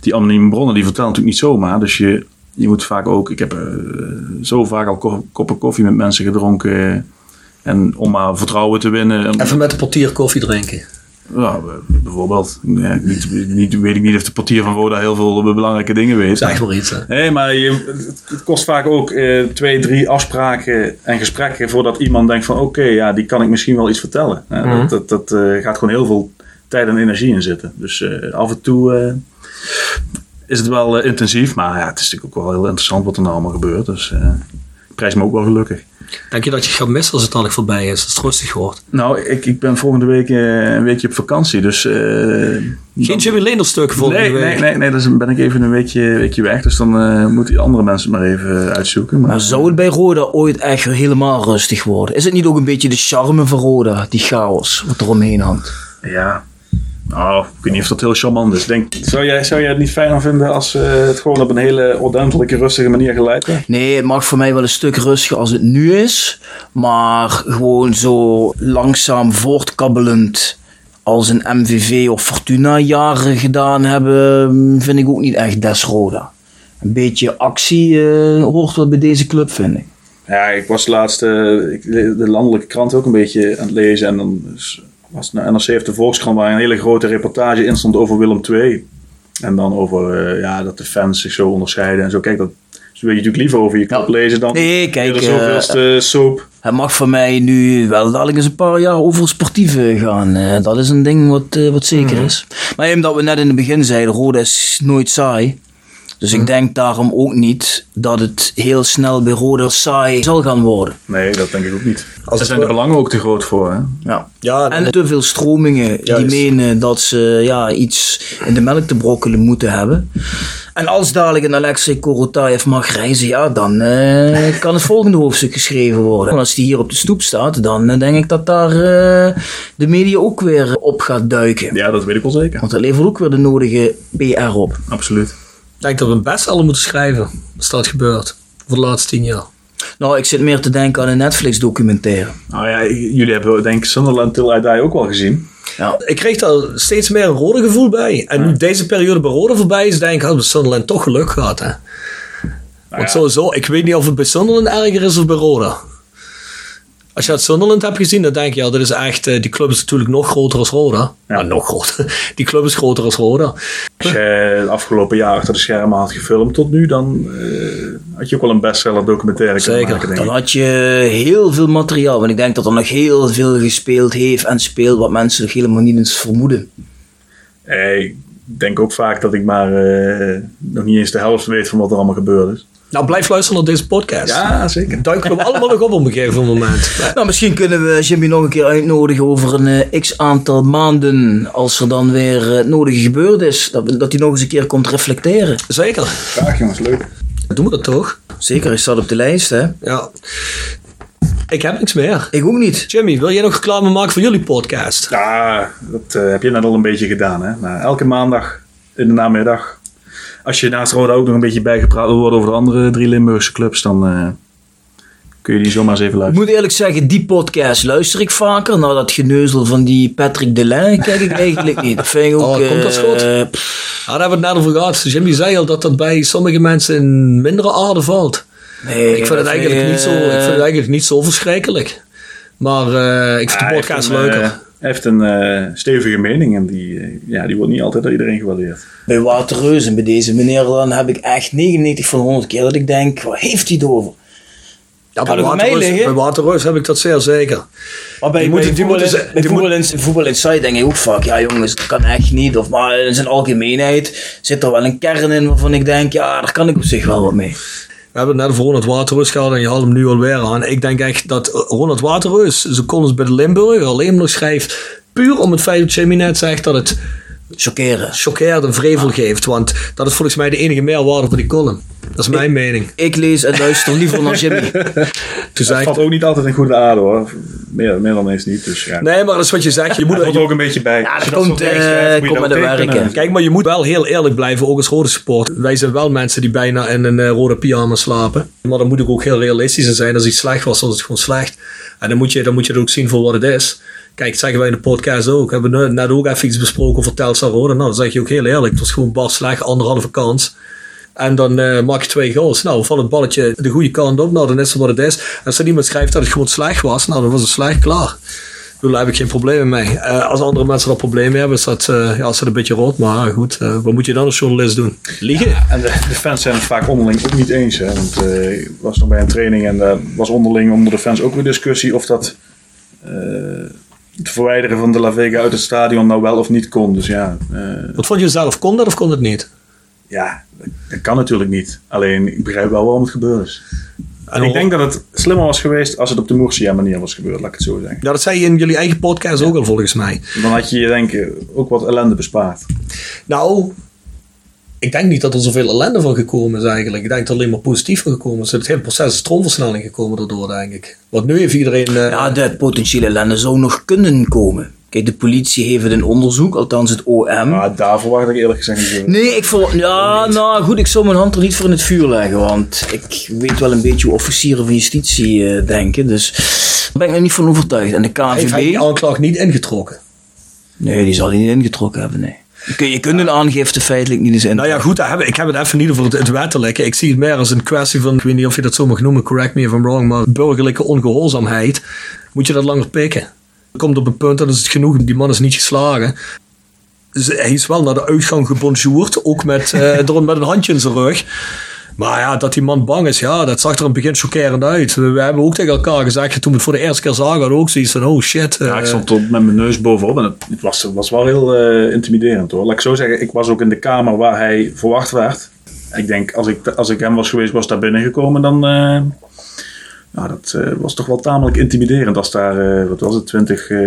C: die anonieme bronnen die vertellen natuurlijk niet zomaar. Dus je, je moet vaak ook, ik heb eh, zo vaak al ko- koppen koffie met mensen gedronken. eh, en om maar vertrouwen te winnen.
A: Even met de portier koffie drinken.
C: Ja, bijvoorbeeld. Ja, niet, niet, weet ik niet of de portier van Roda heel veel belangrijke dingen weet.
A: Zeg maar iets. Hè.
C: Nee, maar je, het- kost vaak ook eh, twee, drie afspraken en gesprekken voordat iemand denkt van oké, ja, die kan ik misschien wel iets vertellen. Ja,
A: Mhm.
C: Dat, dat, dat eh, gaat gewoon heel veel tijd en energie in zitten. Dus eh, af en toe eh, is het wel eh, intensief, maar ja, het is natuurlijk ook wel heel interessant wat er nou allemaal gebeurt. Dus eh, prijs me ook wel gelukkig.
A: Denk je dat je gaat missen als het dadelijk voorbij is, als het rustig wordt?
C: Nou, ik, ik ben volgende week eh, een weekje op vakantie, dus... eh,
A: Geen
C: dan-
A: Jimmy Leenders stuk volgende
C: Nee,
A: week.
C: nee, nee, nee, dus ben ik even een weekje, weekje weg. Dus dan eh, moeten die andere mensen het maar even uitzoeken. Maar,
B: Maar zou het bij Roda ooit echt weer helemaal rustig worden? Is het niet ook een beetje de charme van Roda, die chaos wat er omheen hangt?
C: Ja, nou, ik weet niet of dat heel charmant is. Denk, zou, jij, zou jij het niet fijner vinden als eh, het gewoon op een hele ordentelijke, rustige manier geleid werd?
B: Nee, het mag voor mij wel een stuk rustiger als het nu is. Maar gewoon zo langzaam voortkabbelend als een MVV of Fortuna jaren gedaan hebben, vind ik ook niet echt des Roda. Een beetje actie eh, hoort wel bij deze club, vind ik.
C: Ja, ik was laatst eh, de landelijke krant ook een beetje aan het lezen. En dan was de NRC of de Volkskrant waar een hele grote reportage in stond over Willem II. En dan over eh, ja, dat de fans zich zo onderscheiden en zo. Kijk, dat dus wil je natuurlijk liever over je
B: Ja.
C: lezen dan
B: Nee, kijk,
C: de
B: eh,
C: zoveelste soap.
B: Het mag voor mij nu wel dadelijk eens een paar jaar over sportieve gaan. Eh, dat is een ding wat, wat zeker is. Maar omdat we net in het begin zeiden, Roda is nooit saai. Dus ik denk daarom ook niet dat het heel snel bij Roda saai zal gaan worden.
C: Nee, dat denk ik ook niet.
A: Als
C: Daar zijn de belangen ook te groot voor. Hè?
B: Ja.
A: Ja,
B: En te veel stromingen
A: Juist.
B: die menen dat ze ja, iets in de melk te brokkelen moeten hebben. En als dadelijk een Alexei Korotayev mag reizen, ja, dan eh, kan het volgende hoofdstuk geschreven worden. En als die hier op de stoep staat, dan eh, denk ik dat daar eh, de media ook weer op gaat duiken.
C: Ja, dat weet ik wel zeker.
B: Want dat levert ook weer de nodige PR op.
C: Absoluut.
A: Ik denk dat we een bestseller moeten schrijven als dat gebeurt. Voor de laatste tien jaar.
B: Nou, ik zit meer te denken aan een Netflix documentaire.
C: Nou ja, jullie hebben denk ik Sunderland Till I Die ook wel gezien.
B: Ja.
A: Ik kreeg daar steeds meer een rode gevoel bij. En nu deze periode bij Rode voorbij is, denk ik, hadden we Sunderland toch geluk gehad. Hè? Want
C: ja.
A: sowieso, ik weet niet of het bij Sunderland erger is of bij Roda. Als je het Sunderland hebt gezien, dan denk je, ja, dat is echt, eh, die club is natuurlijk nog groter als Roda. Ja, nog groter. Die club is groter als Roda.
C: Als je het afgelopen jaar achter de schermen had gefilmd tot nu, dan eh, had je ook wel een bestseller documentaire kunnen
A: Zeker.
C: maken, denk
B: Dan had je heel veel materiaal. Want ik denk dat er nog heel veel gespeeld heeft en speelt wat mensen nog helemaal niet eens vermoeden.
C: Eh, ik denk ook vaak dat ik maar eh, nog niet eens de helft weet van wat er allemaal gebeurd is.
A: Nou, blijf luisteren naar deze podcast.
C: Ja, zeker.
A: Duiken we allemaal nog op op een gegeven moment.
B: Nou, misschien kunnen we Jimmy nog een keer uitnodigen over een eh, x aantal maanden. Als er dan weer eh, het nodige gebeurd is. Dat, dat hij nog eens een keer komt reflecteren.
A: Zeker.
C: Graag jongens, leuk.
A: Doen we dat toch?
B: Zeker, hij staat op de lijst, hè?
A: Ja. Ik heb niks meer.
B: Ik ook niet.
A: Jimmy, wil jij nog reclame maken voor jullie podcast?
C: Ja, dat eh, heb je net al een beetje gedaan. Hè? Nou, elke maandag in de namiddag. Als je naast Roda ook nog een beetje bijgepraat wil worden over de andere drie Limburgse clubs, dan eh, kun je die zomaar eens even
B: Ik
C: luisteren.
B: moet eerlijk zeggen, die podcast luister ik vaker. Nou, dat geneuzel van die Patrick Delin kijk ik eigenlijk niet. Dat vind ik ook...
A: Oh, komt dat
B: eh,
A: goed?
B: pff,
A: Ja, daar hebben we het net over gehad. Jimmy zei al dat dat bij sommige mensen in mindere aarde valt.
B: nee,
A: Ik vind, het
B: dat
A: eigenlijk
B: ik,
A: niet zo,
B: eh,
A: ik vind het eigenlijk niet zo verschrikkelijk. Maar eh, ik vind de
C: Hij
A: podcast leuker.
C: Hij heeft een eh, stevige mening en die, eh, ja, die wordt niet altijd door iedereen gewaardeerd.
B: Bij Waterreus en bij deze meneer dan heb ik echt 99 van de 100 keer dat ik denk, wat heeft hij het over?
A: ja,
B: kan
A: bij, Waterreus, bij Waterreus heb ik dat zeer zeker.
B: Maar bij, voetbal,
A: moeten
B: in-
A: ze-
B: bij
A: die
B: voetbal, in, voetbal Inside denk ik ook vaak, ja jongens, dat kan echt niet. Of, maar in zijn algemeenheid zit er wel een kern in waarvan ik denk, ja, daar kan ik op zich wel wat mee.
A: We hebben net over Ronald Waterreus gehad en je haalt hem nu alweer aan. Ik denk echt dat Ronald Waterreus zijn columns bij de Limburg alleen nog schrijft puur om het feit dat Jimmy net zegt dat het
B: Chockeren.
A: choqueert en vrevel geeft. Want dat is volgens mij de enige meerwaarde van die column. Dat is mijn mening.
B: Ik lees en luister liever naar Jimmy.
A: Toen
C: Het valt ook niet altijd in goede aarde hoor. Meer, meer dan eens niet. Dus ja.
A: nee, maar dat is wat je zegt. Je moet,
C: er ook een beetje bij.
B: Ja, dat komt,
C: dingen
B: eh, komt met de werken.
A: Kijk, maar je moet wel heel eerlijk blijven, ook als rode support. Wij zijn wel mensen die bijna in een eh, rode pyjama slapen. Maar dan moet ik ook heel realistisch in zijn. Als iets slecht was, dan is het gewoon slecht. En dan moet je, dan moet je het ook zien voor wat het is. Kijk, dat zeggen wij in de podcast ook. We hebben net- net ook even iets besproken over Telstar Rode. Nou, dan zeg je ook heel eerlijk. Het was gewoon bar slecht, anderhalve kans. En dan eh maak je twee goals. Nou, van het balletje de goede kant op. Nou, dan is het wat het is. En als er iemand schrijft dat het gewoon slecht was, nou, dan was het slecht, klaar. Daar heb ik geen problemen mee. Eh, als andere mensen daar problemen hebben, is dat, eh, ja, is dat een beetje rood. Maar goed, wat moet je dan als journalist doen? Liegen?
C: En de, de fans zijn het vaak onderling ook niet eens. Hè? Want ik was nog bij een training en daar was onderling onder de fans ook weer discussie of dat het verwijderen van de La Vega uit het stadion nou wel of niet kon. Dus ja,
A: Wat vond je zelf? Kon dat of kon het niet?
C: Ja dat kan natuurlijk niet. Alleen ik begrijp wel waarom het gebeurd is.
A: En
C: Ik denk dat het slimmer was geweest als het op de Murcia manier was gebeurd, laat ik het zo zeggen.
A: Ja, dat zei je in jullie eigen podcast ook al volgens mij.
C: Dan had je je denk ik ook wat ellende bespaard.
A: Nou, ik denk niet dat er zoveel ellende van gekomen is eigenlijk. Ik denk dat er alleen maar positief van gekomen is. Het hele proces is stroomversnelling gekomen daardoor, denk ik. Want nu heeft iedereen... eh,
B: Ja, de potentiële ellende zou nog kunnen komen. Kijk, de politie heeft het in onderzoek, althans het OM.
C: Maar daar verwacht ik eerlijk gezegd niet.
B: Nee, ik vond. Ja, nou goed, ik zou mijn hand er niet voor in het vuur leggen. Want ik weet wel een beetje hoe officieren van justitie eh, denken. Dus daar ben ik er niet van overtuigd. En de
A: heeft hij die
B: KNVB.
A: aanklacht niet ingetrokken.
B: Nee, die zal hij niet ingetrokken hebben, nee. Je kunt, een aangifte feitelijk niet eens in.
A: Nou ja, goed, ik heb het even niet over het, het wettelijke. Ik zie het meer als een kwestie van, ik weet niet of je dat zo mag noemen, correct me if I'm wrong, maar burgerlijke ongehoorzaamheid. Moet je dat langer pikken? Komt op een punt, dat is het genoeg, die man is niet geslagen. Dus hij is wel naar de uitgang gebonjourd, ook met, eh, door- met een handje in zijn rug. Maar ja, dat die man bang is, ja, dat zag er in het begin chockerend uit. We, hebben ook tegen elkaar gezegd, toen we het voor de eerste keer zagen, hadden we ook zoiets van, oh shit.
C: Ja, ik
A: eh,
C: stond met mijn neus bovenop en het, was, het was wel heel eh, intimiderend hoor. Laat ik zo zeggen, ik was ook in de kamer waar hij verwacht werd. Ik denk, als ik, als ik hem was geweest, was daar binnengekomen, dan... eh nou, dat eh, was toch wel tamelijk intimiderend als daar, eh, wat was het, twintig, eh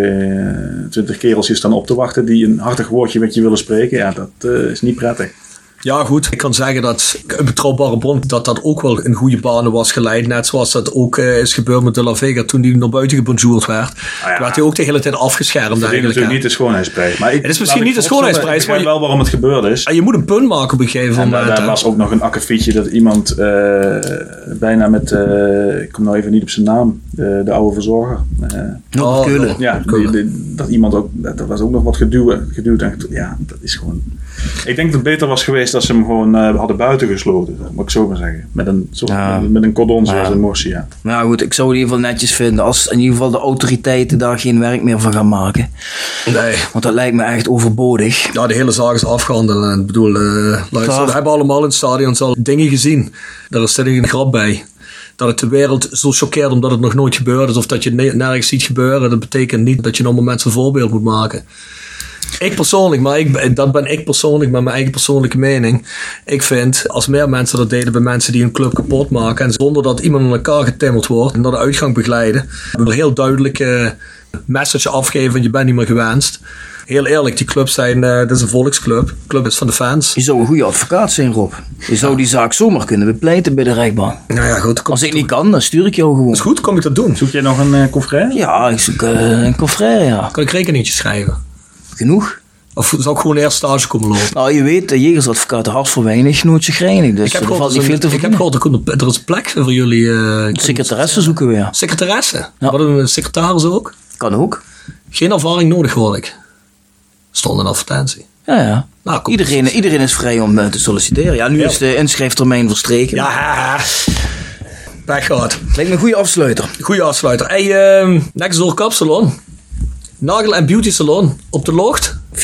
C: 20 kereltjes staan op te wachten die een hartig woordje met je willen spreken. Ja, dat is niet prettig.
A: Ja, goed. Ik kan zeggen dat een betrouwbare bron dat dat ook wel in goede banen was geleid. Net zoals dat ook eh, is gebeurd met De La Vega toen die naar buiten gebonjourd werd.
C: Ah ja.
A: werd hij ook de hele tijd afgeschermd
C: Dat is natuurlijk
A: hè.
C: niet de schoonheidsprijs. Maar ik,
A: Het is misschien niet de schoonheidsprijs, maar
C: wel waarom het gebeurd is.
A: En je moet een punt maken op een gegeven
C: En
A: moment.
C: daar
A: hè.
C: was ook nog een akkefietje dat iemand eh, bijna met, eh, ik kom nou even niet op zijn naam, de, de oude verzorger. eh,
B: Nog
A: Oh,
B: Keulen.
C: ja,
A: Keulen.
C: die- die- dat iemand ook, dat er was ook nog wat geduwd. geduwd en ja, dat is gewoon. Ik denk dat het beter was geweest als ze hem gewoon eh, hadden buitengesloten, moet ik zo maar zeggen. Met een, soort,
B: Ja.
C: met een cordon zoals
B: Ja.
C: in Morsia.
B: Ja, goed, ik zou het in ieder geval netjes vinden als in ieder geval de autoriteiten daar geen werk meer van gaan maken.
A: Nee.
B: Want dat lijkt me echt overbodig.
A: Ja, de hele zaak is afgehandeld. En ik bedoel, eh, luister, we hebben allemaal in het stadion al dingen gezien. Daar is er een grap bij. Dat het de wereld zo choqueert omdat het nog nooit gebeurd is. Of dat je het ne- nergens ziet gebeuren. Dat betekent niet dat je allemaal mensen een voorbeeld moet maken. Ik persoonlijk, maar ik, dat ben ik persoonlijk met mijn eigen persoonlijke mening. Ik vind, als meer mensen dat deden bij mensen die een club kapot maken. En zonder dat iemand aan elkaar getimmerd wordt. En naar de uitgang begeleiden. Een heel duidelijke message afgeven. van Je bent niet meer gewenst. Heel eerlijk, die clubs zijn, eh dit is een volksclub. De club is van de fans.
B: Je zou een goede advocaat zijn, Rob. Je zou die zaak zomaar kunnen bepleiten bij de rechtbank.
A: Nou ja, goed.
B: Als ik niet kan, dan stuur ik jou gewoon.
A: is goed, kom ik dat doen.
C: Zoek jij nog een uh, confrère?
B: Ja, ik zoek eh, een confrère, ja.
A: Kan ik rekeningetje schrijven?
B: Genoeg.
A: Of zou ik gewoon eerst stage komen lopen?
B: Nou, je weet, de jegersadvocaten hart voor weinig, nooit chagrijnig. Dus
A: Ik heb
B: er valt niet veel te
A: ik heb gehoord, er, komt- er is plek voor jullie. eh
B: Secretaresse zoeken we, ja.
A: secretaresse.
B: Ja.
A: Wat een secretaris ook.
B: Kan ook.
A: Geen ervaring nodig, hoor ik. Stond een advertentie.
B: Ja, ja.
A: Nou.
B: Iedereen, iedereen is vrij om eh, te solliciteren. Ja, nu
A: Ja.
B: is de inschrijftermijn verstreken.
A: Ja. Pech gehad.
B: Lijkt me een goede afsluiter.
A: Goeie afsluiter. Hey, ehm next door kapsalon. Nagel en beauty salon op de locht.
B: 44A8.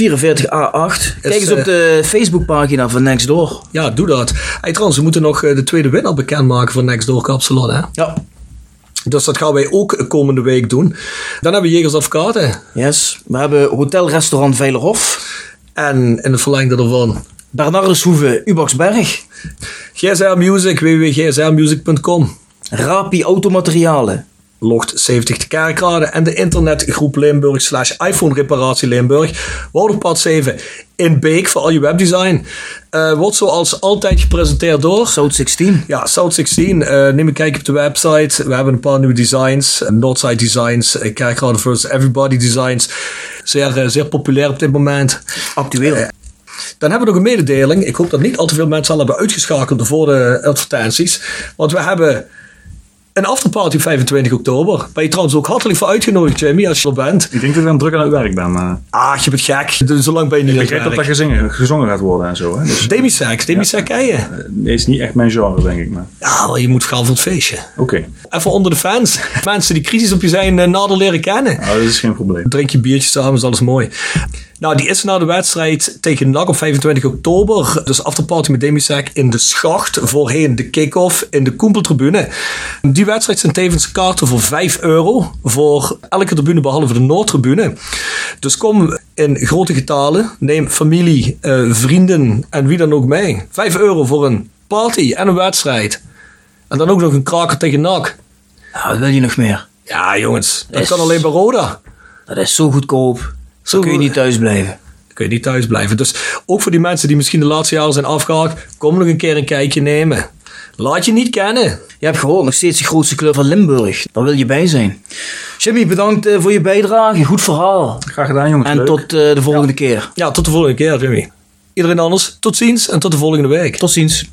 B: Kijk eens
A: eh,
B: op de Facebookpagina van Nextdoor.
A: Ja, doe dat. Hey, trouwens, we moeten nog eh, de tweede winnaar bekendmaken van Next Door Kapsalon. Hè?
B: Ja.
A: Dus dat gaan wij ook komende week doen. Dan hebben we Jegers Advocaten.
B: Yes. We hebben Hotel Restaurant Veilerhof.
A: En in het verlengde ervan
B: Bernardus Hoeve, Ubaksberg.
A: GSR Music, www.gsrmusic.com.
B: Rapi Automaterialen.
A: Locht 70 te Kerkrade en de internetgroep Limburg slash iPhone reparatie Limburg. Wouderpad 7 in Beek voor al je webdesign. Eh, wordt zoals altijd gepresenteerd door...
B: South 16.
A: Ja, South 16. eh neem een kijkje op de website. We hebben een paar nieuwe designs. Eh, Northside Designs, eh, Kerkrade First Everybody Designs. Zeer, zeer populair op dit moment.
B: Actueel.
A: Dan hebben we nog een mededeling. Ik hoop dat niet al te veel mensen al hebben uitgeschakeld voor de advertenties. Want we hebben een afterparty op 25 oktober. Ben je trouwens ook hartelijk voor uitgenodigd, Jamie, als je er bent.
C: Ik denk dat ik dan druk aan het werk ben. maar
A: Ah, je bent gek. Dus Zolang ben je niet
C: ik begrijp dat
A: werk.
C: gezongen, gezongen gaat worden en zo. Hè? Dus,
A: Demisex, Demisex ken je?
C: nee, is niet echt mijn genre, denk ik. Maar
A: Ja, maar je moet gaan voor het feestje.
C: oké,
A: Even onder de fans. Mensen die kritisch op je zijn, eh, nader leren kennen.
C: nou, dat is geen probleem.
A: Drink je biertje samen, is alles mooi. Nou, die is na de wedstrijd tegen NAC op 25 oktober. Dus afterparty met Demisec in de Schacht. Voorheen de kick-off in de Koempeltribune. Die wedstrijd zijn tevens kaarten voor 5 euro. Voor elke tribune behalve de Noordtribune. Dus kom in grote getalen. Neem familie, eh, vrienden en wie dan ook mee. 5 euro voor een party en een wedstrijd. En dan ook nog een kraker tegen NAC.
D: Nou, wat wil je nog meer?
A: Ja, jongens. Dat
D: Is-
A: kan alleen bij Roda.
D: Dat is zo goedkoop. Zo kun je niet thuis blijven.
A: Dan kun je niet thuis blijven. Dus ook voor die mensen die misschien de laatste jaren zijn afgehaakt. Kom nog een keer een kijkje nemen. Laat je niet kennen.
D: Je hebt gehoord, nog steeds de grootste club van Limburg. Daar wil je bij zijn. Jimmy, bedankt eh, voor je bijdrage. Goed verhaal.
C: Graag gedaan jongens.
D: En
C: Leuk.
D: tot eh, de volgende keer.
A: Ja, tot de volgende keer, Jimmy. Iedereen anders, tot ziens en tot de volgende week.
D: Tot ziens.